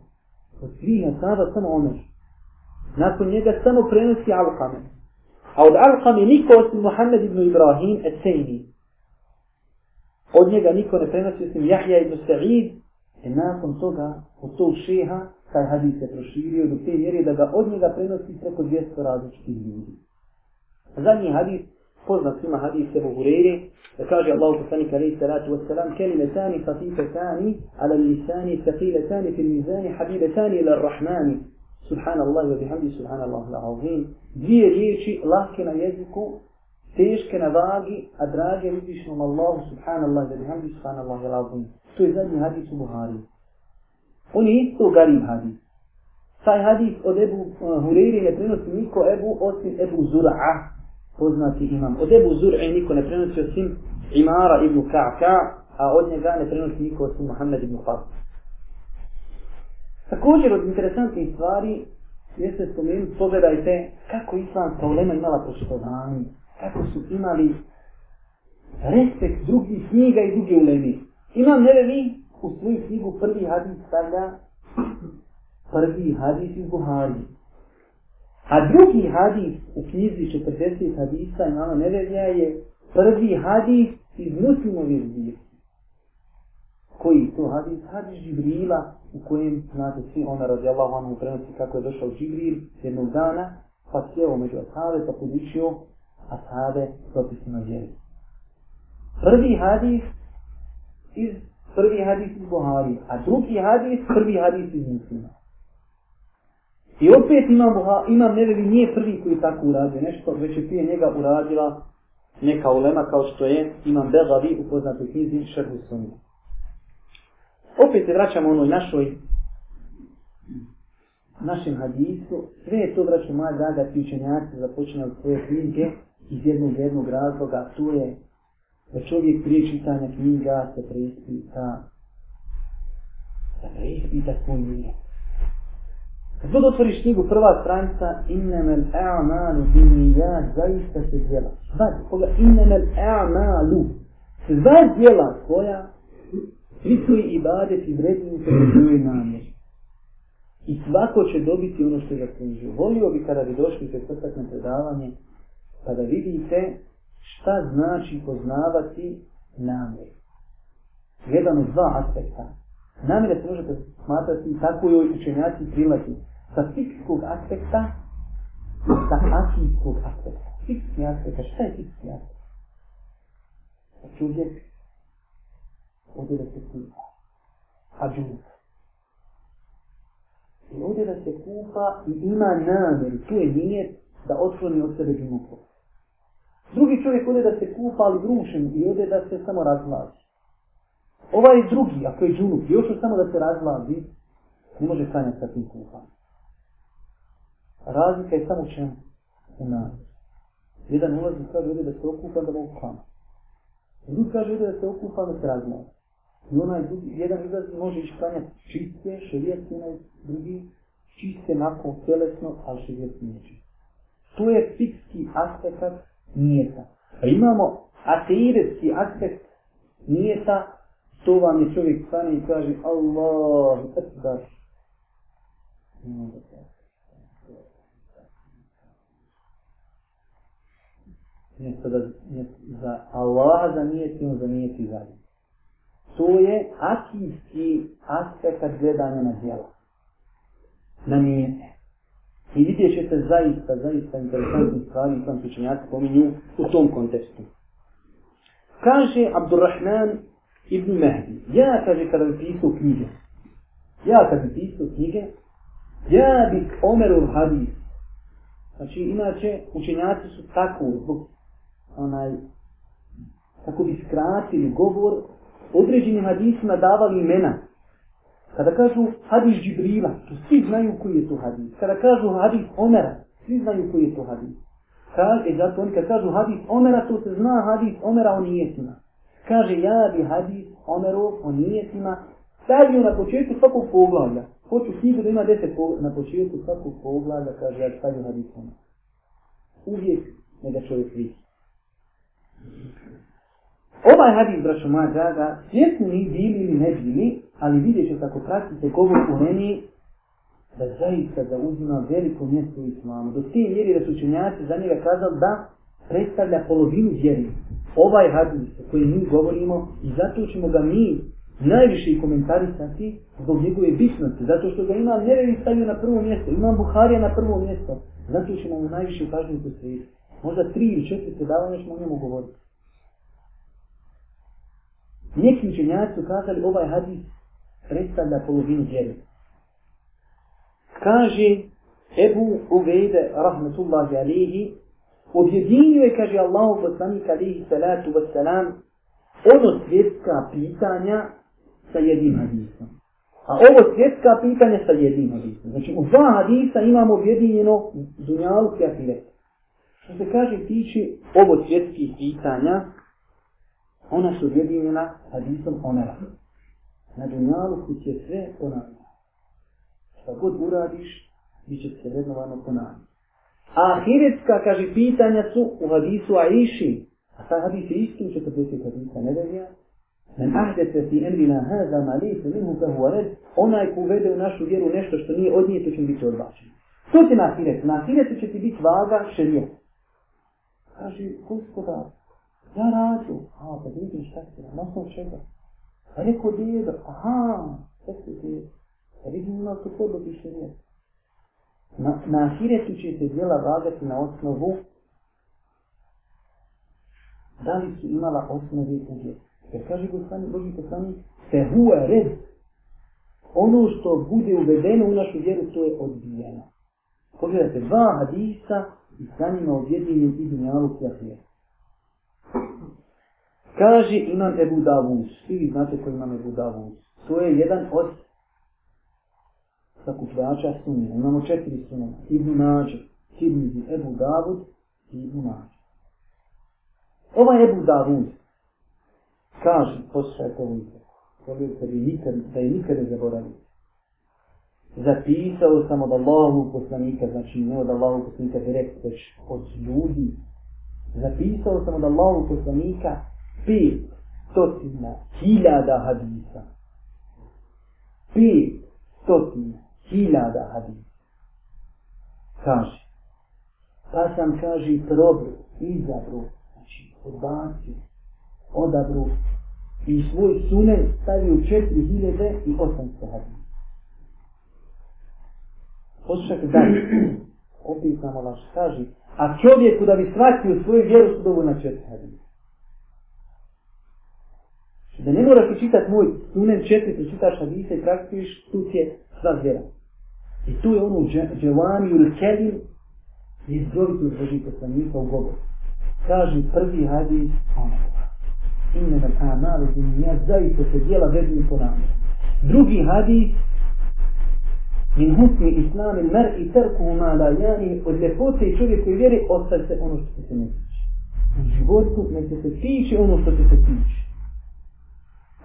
Od svih sada samo Omer. Nakon njega samo prenosi Alkame. A od Alkame niko osim Muhammed ibn Ibrahim Esejni. Od njega niko ne prenosi osim Jahja ibn Sa'id. E nakon toga, od tog šeha, taj hadis se proširio do te mjere da ga od njega prenosi preko 200 različitih ljudi. Zadnji hadis, poznat svima hadis Ebu Hureyre, da kaže Allah poslanik alaihi salatu wassalam, kelime tani, fatife tani, ala lisani, thaqiletani, fil mizani, habibetani, ila rahmani. subhanallah i obihamdi subhanallah i obihamdi dvije riječi lahke na jeziku teške na vagi a drage uzvišnom Allahu subhanallah i obihamdi subhanallah i obihamdi to je zadnji hadis u Buhari on je isto garim hadis taj hadis od Ebu uh, eh, Huriri ne prenosi niko Ebu osim Ebu Zura'a poznati imam od Ebu Zura'a niko ne prenosi osim Imara ibn Ka'ka a od njega ne prenosi niko osim Muhammed ibn Fatih Također od interesantnih stvari jeste spomenuti, pogledajte kako Islam ta ulema imala poštovanje, kako su imali respekt drugih knjiga i drugih ulemi. Imam Nevevi u svoju knjigu prvi hadis stavlja prvi hadis iz Buhari. A drugi hadis u knjizi 40 hadisa imama Nevevija je prvi hadis iz muslimovih zbirki koji to hadis? Hadis Džibrila u kojem, znate svi, ona radi Allahu anhu prenosi kako je došao Džibril jednog dana, pa sjeo među Asade, pa podičio Asade propisima djeli. Prvi hadis iz prvi hadis iz Buhari, a drugi hadis, prvi hadis iz Muslima. I opet ima Buha, ima Nevevi, nije prvi koji je tako uradio nešto, već je prije njega uradila neka ulema kao što je, imam Begavi u poznatoj knjizi Šerhu Sunni opet se vraćamo onoj našoj našem hadisu, sve je to vraćo moja draga ti učenjaci započne od svoje knjige iz jednog jednog razloga, to je da čovjek prije čitanja knjiga se preispita da preispita svoj nije. Kad god otvoriš knjigu, prva stranica innemel e'amalu bin nija zaista se djela. Sva, koga innemel e'amalu se zva djela koja Svi su i ibadet i vredni se svoje namjer. I svako će dobiti ono što je zaslužio. Volio bi kada bi došli se srtak na predavanje, pa da vidite šta znači poznavati namjer. Jedan od dva aspekta. Namjer se možete smatrati tako i ovi učenjaci prilati sa fiskog aspekta i sa akijskog aspekta. Fiskni aspekt, šta je fiskni aspekt? Čovjek Udjela se kupa. Hađunut. I udjela se kupa i ima namjer, čuje nije da otkloni od sebe džunupu. Drugi čovjek ode da se kupa, ali grušen i ode da se samo razlazi. Ovaj drugi, ako je džunup, još samo da se razlazi, ne može sanjati sa tim kupom. Razlika je samo čem u namjeru. Jedan ulazi i kaže ode da se okupa, da mogu klamati. Drugi kaže ode da se okupa, da se razlazi. I onaj drugi, jedan izraz može ići klanjati čiste, šelijet je onaj drugi, čiste nakon telesno, ali šelijet nije čiste. To je fikski aspekt nijeta. A imamo ateirevski aspekt nijeta, to vam je čovjek stane i kaže Allah, eto daš. Ne, sada, ne, za Allah za nijeti, on za nijeti zadnji to je akijski aspekt gledanja na djela. Na nijete. I vidjet ćete zaista, zaista interesantni stvari i sam pričanjaci pominju u tom kontekstu. Kaže Abdurrahman ibn Mehdi, ja kaže kada bi pisao knjige, ja kada bi pisao knjige, ja bih omerul hadis. Znači, inače, učenjaci su tako, zbog onaj, tako bi skratili govor, određenim hadisima davali imena. Kada kažu hadis Džibrila, tu svi znaju koji je to hadis. Kada kažu hadis Omera, svi znaju koji je to hadis. Kaže, zato oni kad kažu hadis Omera, to se zna hadis Omera o nijesima. Kaže, ja bi hadis Omero o nijesima stavio na početku svakog poglavlja. Hoću knjigu da ima deset po, na početku svakog poglavlja, kaže, ja stavio hadis Omera. Uvijek ne da čovjek vidi. Ovaj hadis, braćo moja draga, svjesni bili ili ne bili, ali vidjet ćete ako pratite govor u meni, da zaista zauzima veliko mjesto u islamu. Do te vjeri da su učenjaci za njega kazali da predstavlja polovinu vjeri. Ovaj hadis o kojem mi govorimo i zato ćemo ga mi najviše i komentarisati zbog njegove bitnosti. Zato što ga ima vjeri stavio na prvo mjesto, imam Buharija na prvo mjesto. Zato ćemo mu najviše ukažiti u svijetu. Možda tri ili četiri predavanja ćemo o njemu govoriti. Neki učenjaci su kazali ovaj hadis predstavlja polovinu vjeru. Kaže Ebu Uvejde rahmetullahi alihi objedinjuje, kaže Allahu poslanik alihi salatu wassalam ono svjetska pitanja sa jednim hadisom. A ovo svjetska pitanja sa jednim hadisom. Znači u dva hadisa imamo objedinjeno dunjalu kjafiret. Što se kaže tiče ovo svjetskih pitanja, ona su objedinjena hadisom Omera. Na dunjalu će sve ponavlja. Šta god uradiš, bit će se vrednovano ponavlja. A Ahiretska, kaže, pitanja su u hadisu Aishi. A ta hadis je isti u 40 hadisa nedelja. Men ahdete si emrina haza mali se minhu kahu ared. Onaj ko uvede u našu vjeru nešto što nije od nje, to će biti odbačeno. Što ti na Ahiret? Na Ahiretu će ti biti vaga šerijet. Kaže, gospodar, Ja rađu. A, pa vidim šta si, na osnovu čega? Pa rekao djedo, aha, šta si djedo? Pa vidim ima tu kodlo više nije. Na, na hiretu će se djela vagati na osnovu da li su imala osnovi u djecu. Jer kaže gospani Boži poslani, se huje red. Ono što bude uvedeno u našu vjeru, to je odbijeno. Pogledajte, dva hadisa i sa njima objedinjen izmijalu kjahvijeta. Kaže imam Ebu Davus, svi vi znate koji imam Ebu Davus, to je jedan od sakupljača sunnija. Imamo četiri sunnija, Ibnu Nađu, Ibnu Ebu Davud i Ibnu Nađu. Ova Ebu Davus kaže, poslušaj to vidite, volio se bi nikad, da je nikad ne zaboravio. Zapisao sam od Allahovog poslanika, znači ne od Allahovog poslanika direkt, već od ljudi Zapisao sam od Allahovog poslanika 500.000 hadisa. 500.000 hadisa. Kaže. Pa sam, kaže, probru, izabru, znači, odbacu, odabru i svoj sunet stavio 4.800 hadisa. Poslušajte dalje opisano naš kaži, a čovjeku da bi shvatio svoju vjeru su dovoljna četiri hadisa. Znači, da ne mora ti čitat moj sunen četiri, ti čitaš hadisa i praktiš, tu ti je sva vjera. I tu je ono dželami ili kelim iz zdrovicu Božih poslanika u Bogu. Kaži prvi hadis ono. Ime da ta nalazi mi ja zaista se djela vezmi po nama. Drugi hadis min husni islami mer i terku mala jani od ljepote i čovjeku vjeri ostaje se ono što ti se ne tiče. U životu ne se se tiče ono što ti se tiče.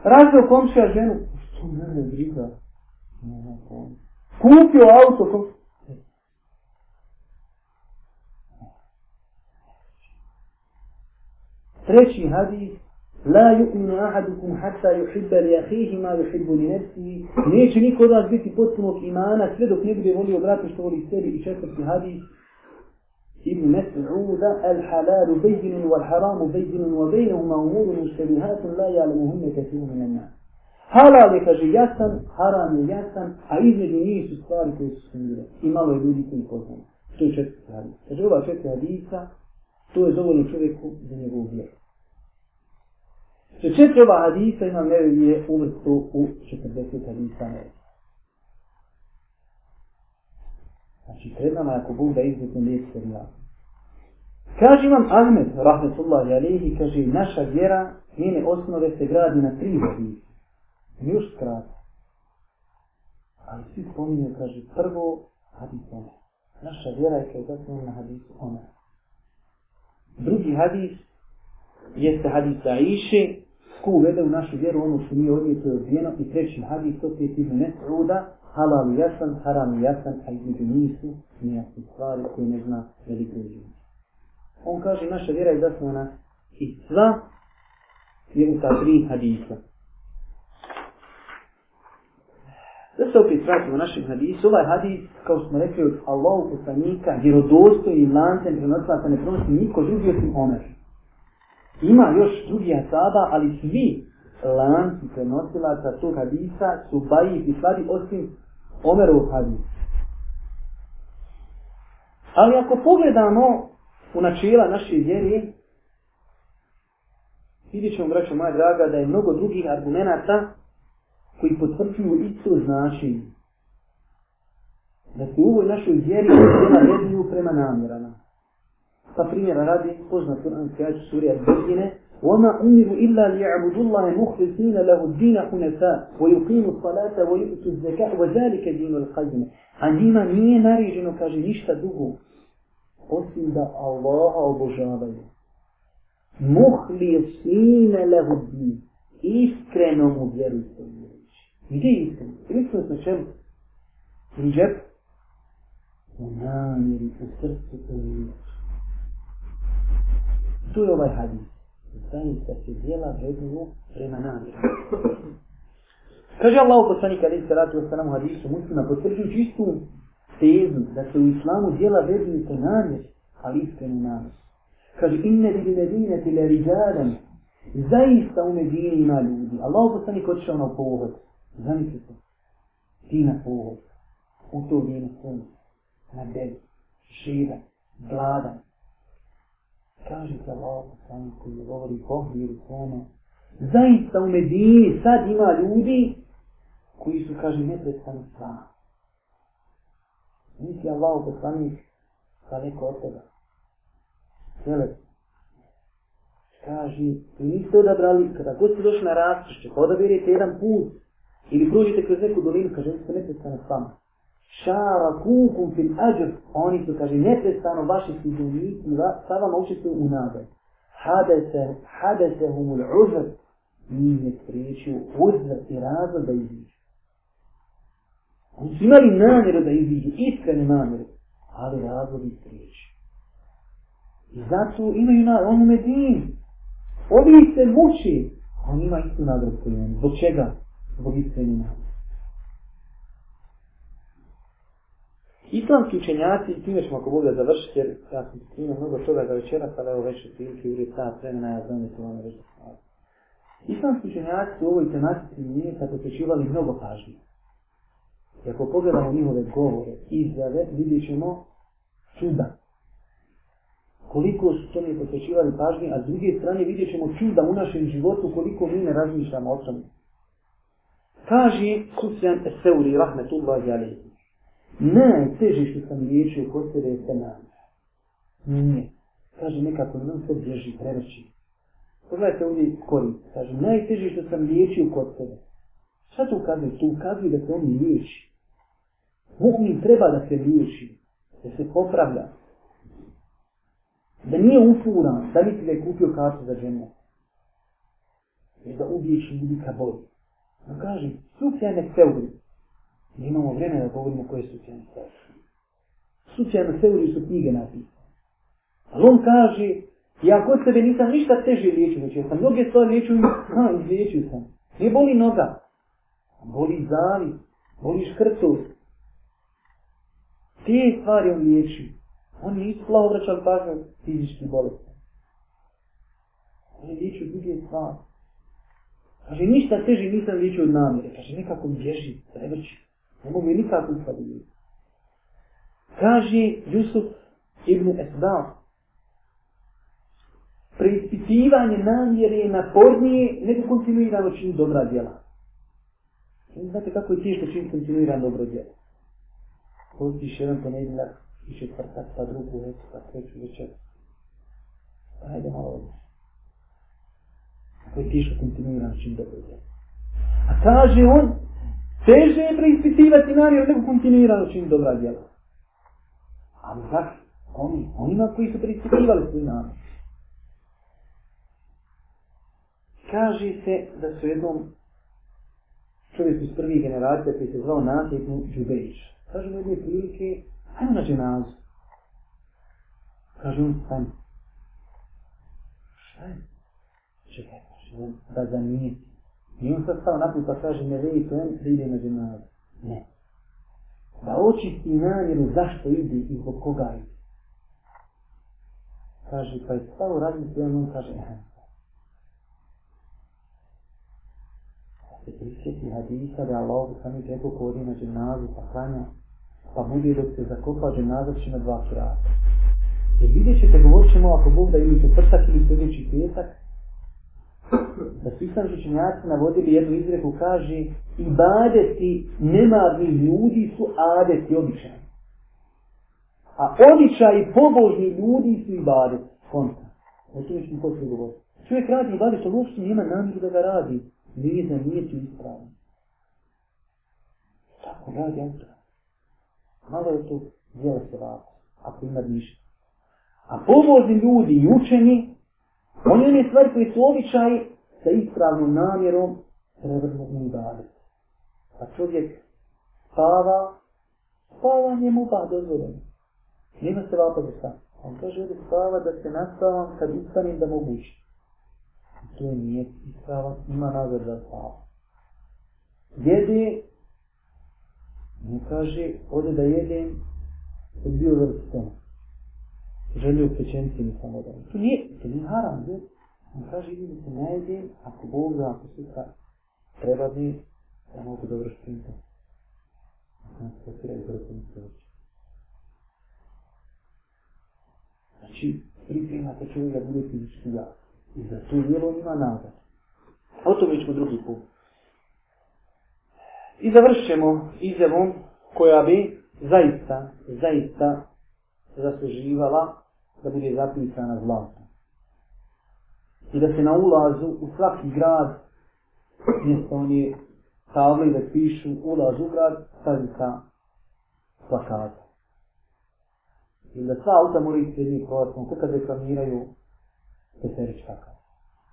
Razio komšija ženu, što mene briga. Kupio auto, kom... Treći hadis, لا يؤمن أحدكم حتى يحب لأخيه ما يحب لنفسه نيجي نيكو داز بيتي بوتنو كيمانا سيدو كنيبري ولي وبراتي شتو ولي سيدي إشاكو في هذه ابن مسعود الحلال بين والحرام بين وبينهما أمور مشتبهات لا يعلمهن كثير من الناس حلال كجي ياسن حرام ياسن حيث جنيه سكاري كيس سنجرة إما لو يدودي كن كوزن تو شتو في هذه كجي هو شتو هذه تو يزولو شوكو دنيبو بيكو Što četvrva hadisa ima nevi je uvrstu u 40 hadisa nevi. Znači, pred nama, ako Bog da izvjetno lijep se ja. Kaže imam Ahmed, rahmetullahi alihi, kaže, naša vjera, njene osnove se gradi na tri hadisa. Još skrat. Ali svi spominje, kaže, prvo hadis ona. Naša vjera je kao zatim na hadis ona. Drugi hadis, jeste hadisa Aisha, ko uvede u našu vjeru ono što nije ovdje, to je odvijeno. I treći hadis, to je tih Mes'uda, halal jasan, haram jasan, a između njih su nejasne stvari koje ne zna veliko ljudi. On kaže, naša vjera je zasnovana i sva je u ta tri hadisa. Da se opet vratimo našim hadisu, ovaj hadis, kao smo rekli, od Allahu poslanika, jer odostoji i lancem prenosila, ne prenosi niko drugi osim Omer. Ima još drugi asaba, ali svi lanci prenosilaca tog hadisa su baji i slabi osim Omerov hadis. Ali ako pogledamo u načela naše vjere, vidjet ćemo, braćo moja draga, da je mnogo drugih argumenta koji potvrđuju isto značenje. Da se u ovoj našoj vjeri prema prema namjerama. Pa primjera radi poznat Kur'an koji je sura Al-Baqara, وَمَا أُمِرُوا إِلَّا لِيَعْبُدُوا اللَّهَ مُخْلِصِينَ لَهُ الدِّينَ حُنَفَاءَ وَيُقِيمُوا الصَّلَاةَ وَيُؤْتُوا الزَّكَاةَ وَذَلِكَ دِينُ الْقَيِّمَةِ Andima nije naređeno, kaže, ništa drugo, osim da Allaha obožavaju. Muhlisine lehu dni, iskreno mu vjeru se uvjeriči. Gdje je iskreno? Iskreno se čem? Križep? U namjeri, u srcu, u vjeru. Tu je ovaj hadis. Zaista se djela vrednuju prema namjerama. Kaže Allah u poslani kada se radi o sanamu hadisu muslima, potvrđujući istu tezu da se u islamu djela vrednuju po namjer, ali iskreno namjer. Kaže, inne bi medine ti le rizalem, zaista u medini ima ljudi. Allah u poslani kod što ono pohod, zamislite, ti na pohod, u to vijem sunu, na deli, živa, vladan, kaže se Allah poslanik koji ne govori kohli ili sona, zaista u Medini sad ima ljudi koji su, kaže, neprestani sam. Nisi Allah poslanik daleko pa od toga. Sele, kaže, vi niste odabrali, kada god ste došli na rastrošće, kada pa odabirite jedan put, ili prođete kroz neku dolinu, kaže, niste neprestani sam šara kukum fil ađr, oni su, kaže, neprestano vaši sudovnici sa vama učestvuju u nade. Hadese, hadese humul uzr, njih je spriječio uzr i razlog da iziđu. Oni su imali namjeru da iziđu, iskrene namjeru, ali razlog ih spriječio. I zato imaju na, on u Medini. Ovi se muči, on ima istu nagradu koju imaju. Zbog čega? Zbog iskrene namjeru. Islamski učenjaci, time ćemo ako Bog da završite, jer ja sam primio mnogo toga za večera, sad evo već u prilike uvijek sat vremena, ja znam da ću vam reći stvar. Islamski učenjaci u ovoj tematici nije sad posvećivali mnogo pažnje. I ako pogledamo njihove govore, izjave, vidjet ćemo čuda. Koliko su to nije posvećivali pažnje, a s druge strane vidjet ćemo čuda u našem životu koliko mi ne razmišljamo o tome. Kaže Sufjan Eseuri, rahmetullahi alaihi najteži što sam liječio kod sebe je se nam. Nije. Kaže nekako, on se drži, preveći. Pogledajte ovdje koji. Kaže, najteži što sam liječio kod sebe. Šta to ukazuje? To ukazuje da se on liječi. Mu'min treba da se liječi. Da se popravlja. Da nije ufuran. Da misli da je kupio kartu za žene. Jer da ubiješ ljudi ka boli. On kaže, sufjane teorije. Mi imamo vremena da govorimo koje su učenje Seuri. Slučaje na Seuri su knjige napisane. Ali on kaže, ja kod sebe nisam ništa teže liječio, znači ja sam mnoge stvari liječio, ha, izliječio sam. Ne boli noga, boli zali, boli škrtost. Te stvari on liječi. On je isto plaho vraćan pažnje fizične bolesti. On je liječio druge stvari. Kaže, ništa teže nisam liječio od namere. Kaže, nekako bježi, prevrći. Ne mogu je nikad ustaviti. Kaže Jusuf ibn Esdav. Preispitivanje namjere je napornije nego kontinuirano čini dobra djela. Ne znate kako je tiješ da čini kontinuirano dobro djelo. Postiš jedan ponedljak, i četvrtak, pa drugu već, pa treću večer. Ajde malo odiš. Kako je tiješ da kontinuirano čini dobro djelo. A kaže on, Teže je preispitivati namjeru nego kontinuirano čini dobra djela. Ali zašto? Oni, onima koji su preispitivali svoj namjer. Kaže se da su jednom čovjek iz prvih generacija koji se zvao Nasjetnu Džubejić. Kaže mu jedne prilike, ajmo na dženazu. Kaže on, stani. Šta je? Čekaj, kaže on, da zanijeti. Nije on sad stao naput pa kaže ne vej to da ide na džemaz. Ne. Da očisti namjeru zašto ide i kod koga ide. Kaže pa je stao radim se on kaže ne sa. Pa se prisjeti hadisa da Allah ovdje sami rekao ko ide na džemazu pa klanja. Pa mogu dok se zakopla džemazu će na dva kraja. Jer vidjet ćete, govorit ćemo ako Bog da ili četvrtak ili sljedeći petak, Da su islamski učenjaci navodili jednu izreku, kaže i badeti nemarni ljudi su adeti običaj. A običaj pobožni ljudi su i badeti. Konta. O tome ćemo poslije govoriti. Čovjek radi i badeti, ali uopšte nema namiru da ga radi. Nije za nije ti ispravi. Tako radi autor. Malo je to, djela se vako. Ako ima ništa. A pobožni ljudi i učeni oni ne stvari koji su običaji sa ispravnom namjerom prevrnu u gade. Pa čovjek spava, spava njemu ba dozvoljeno. Nima se vapa da stane. On kaže, ovdje spava da se nastavam kad ustanem da mogu ići. To je nije isprava, ima nazad za spavu. Jede, ne kaže, ode da jedem, kad bio vrstom želio pričeniti mi samo da. To nije, to nije haram, gdje? On kaže, idem se najedi, ako Bog da, ako sutra treba mi, ja mogu dobro štinti. Znači, pripremate čovjeka da bude fizički jak. I za to djelo ima nazad. A o tome ćemo drugi put. I završit ćemo izjavom koja bi zaista, zaista zasluživala da bude zapisana zlatom. I da se na ulazu u svaki grad, mjesto oni tavli da pišu ulaz u grad, stavi sa plakata. I da sva auta mora ih sredniti prolazom, kada reklamiraju Peterić Fakar.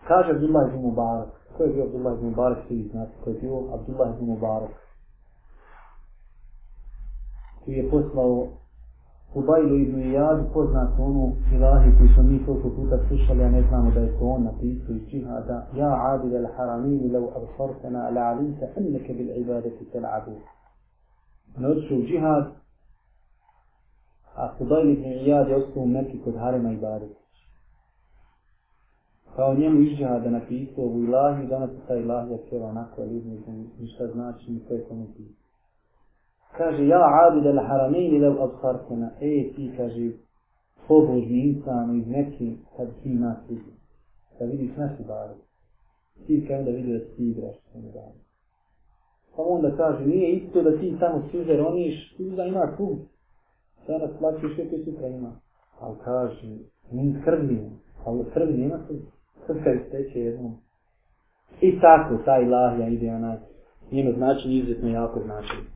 Kaže Abdullah ibn Mubarak, ko je bio Abdullah ibn Mubarak, svi znate, ko je bio Abdullah ibn Mubarak. Koji je poslao Ubajlu ibn Iyadu, poznat onu ilahi koji smo mi toliko puta slušali, a ne znamo da je to on napisao iz džihada. Ja adil al haramini lau absortena ala alinta, enneke bil ibadeti tel abu. Noću u džihad, a Fudajl ibn Iyad je ostao u Mekke kod Harema ibadeti. Baretić. Kao njemu ižđaha da napisao u ilahi, danas je ta ilahija pjeva onako, ali ne znam ništa znači, ni koje komu pisao. kaže ja abid al haramin ila absartina ej ti kaže pobožni insan iz neki kad ti nas vidi da vidiš našu baru ti kao da vidi da ti igraš s njim da pa onda kaže nije isto da ti samo sužer oniš suza ima kuh um. sada plaćiš kako je sutra ima ali kaže mi skrbi ali skrbi nema se srka isteće jednom i tako taj lahja ide onaj njeno značenje izuzetno jako značenje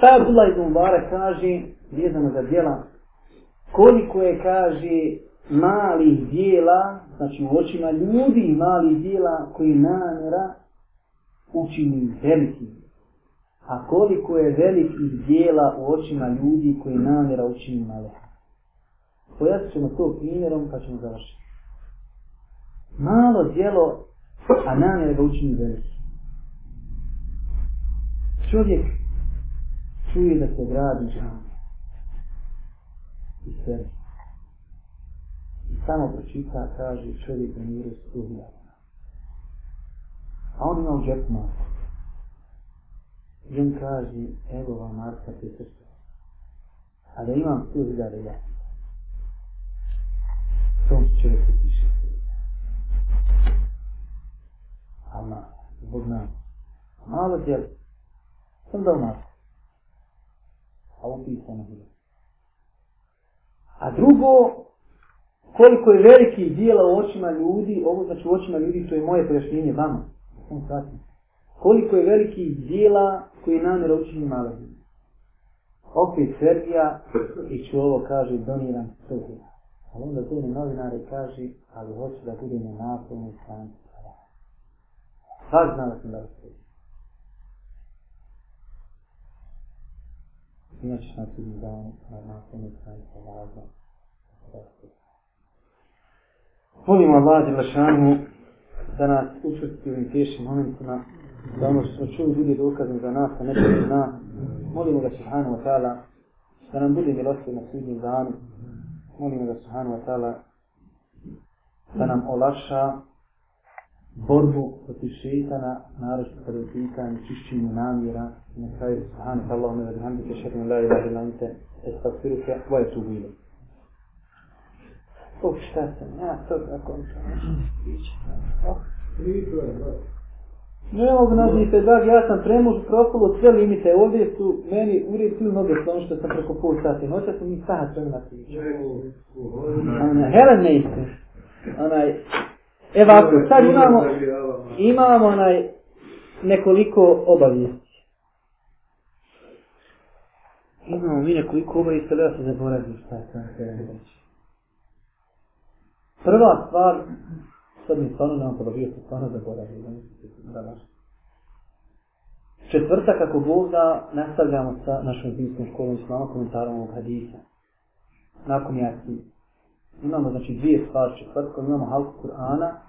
Ta pa Abdullah ibn Mubarak kaže, vjezano za djela, koliko je, kaže, malih dijela, znači u očima ljudi malih dijela koji namjera učini velikim. A koliko je velikih dijela u očima ljudi koji namjera učini male. Pojasnit ćemo to primjerom pa ćemo završiti. Malo dijelo, a namjera ga učini velikim. Čovjek čuje da se gradi džami. I sve. I samo pročita, kaže čovjek da nije rastuhljavna. A on ima u džep marku. I on kaže, evo vam marka te srce. A da imam tu hiljade ja. Tom se čovjek utiši. Ali na, zbog nas. Malo djel, sam dao nas opisano bilo. A drugo, koliko je veliki dijela u očima ljudi, ovo znači u očima ljudi, to je moje pojašnjenje vama, da sam shvatim. Koliko je veliki dijela koji je namjer učini male ljudi. Opet Serbija, i ću ovo kaže, doniram sve dijela. Ali onda to je novinare kaže, ali hoću da budemo na napolnoj stranici. Sad znala sam da se. Imaćeš na sudnji dan, nakon je taj polaza. Molim Allah Đelešanu da nas učvrti u ovim tešim momentima, da ono što smo čuli bude dokazno za nas, a ne za nas. Molimo ga Šehanu Atala da nam bude milostiv na sudnjem danu. Molimo ga Šehanu Atala da nam olaša borbu protiv šeitana, naročno kada je pitanje čišćenja namjera, na kraju subhanu sallahu me vrhamdu te šarim la ila ila ante, estafiru se, ovo je tu bilo. Uf, šta sam, ja to tako ne znam. Oh. Ne mogu se, dragi, ja sam premuš prokolo sve limite, ovdje su meni uri tu noge s ono što sam preko pol sati, noća sam i sad sve na priču. Helen ne istiš. Onaj, E ovako, sad imamo, imamo onaj nekoliko obavijesti. Imamo mi nekoliko obavijesti, ali ja se ne poradim šta sam htjela reći. Prva stvar, sad mi stvarno nemam podobio, se stvarno zaboravio, da mislite se da naš. Četvrta, kako Bog da, nastavljamo sa našom zimskom školom i s vama komentarom ovog hadisa. Nakon jasnije imamo znači dvije stvari četvrtkom, imamo halku Kur'ana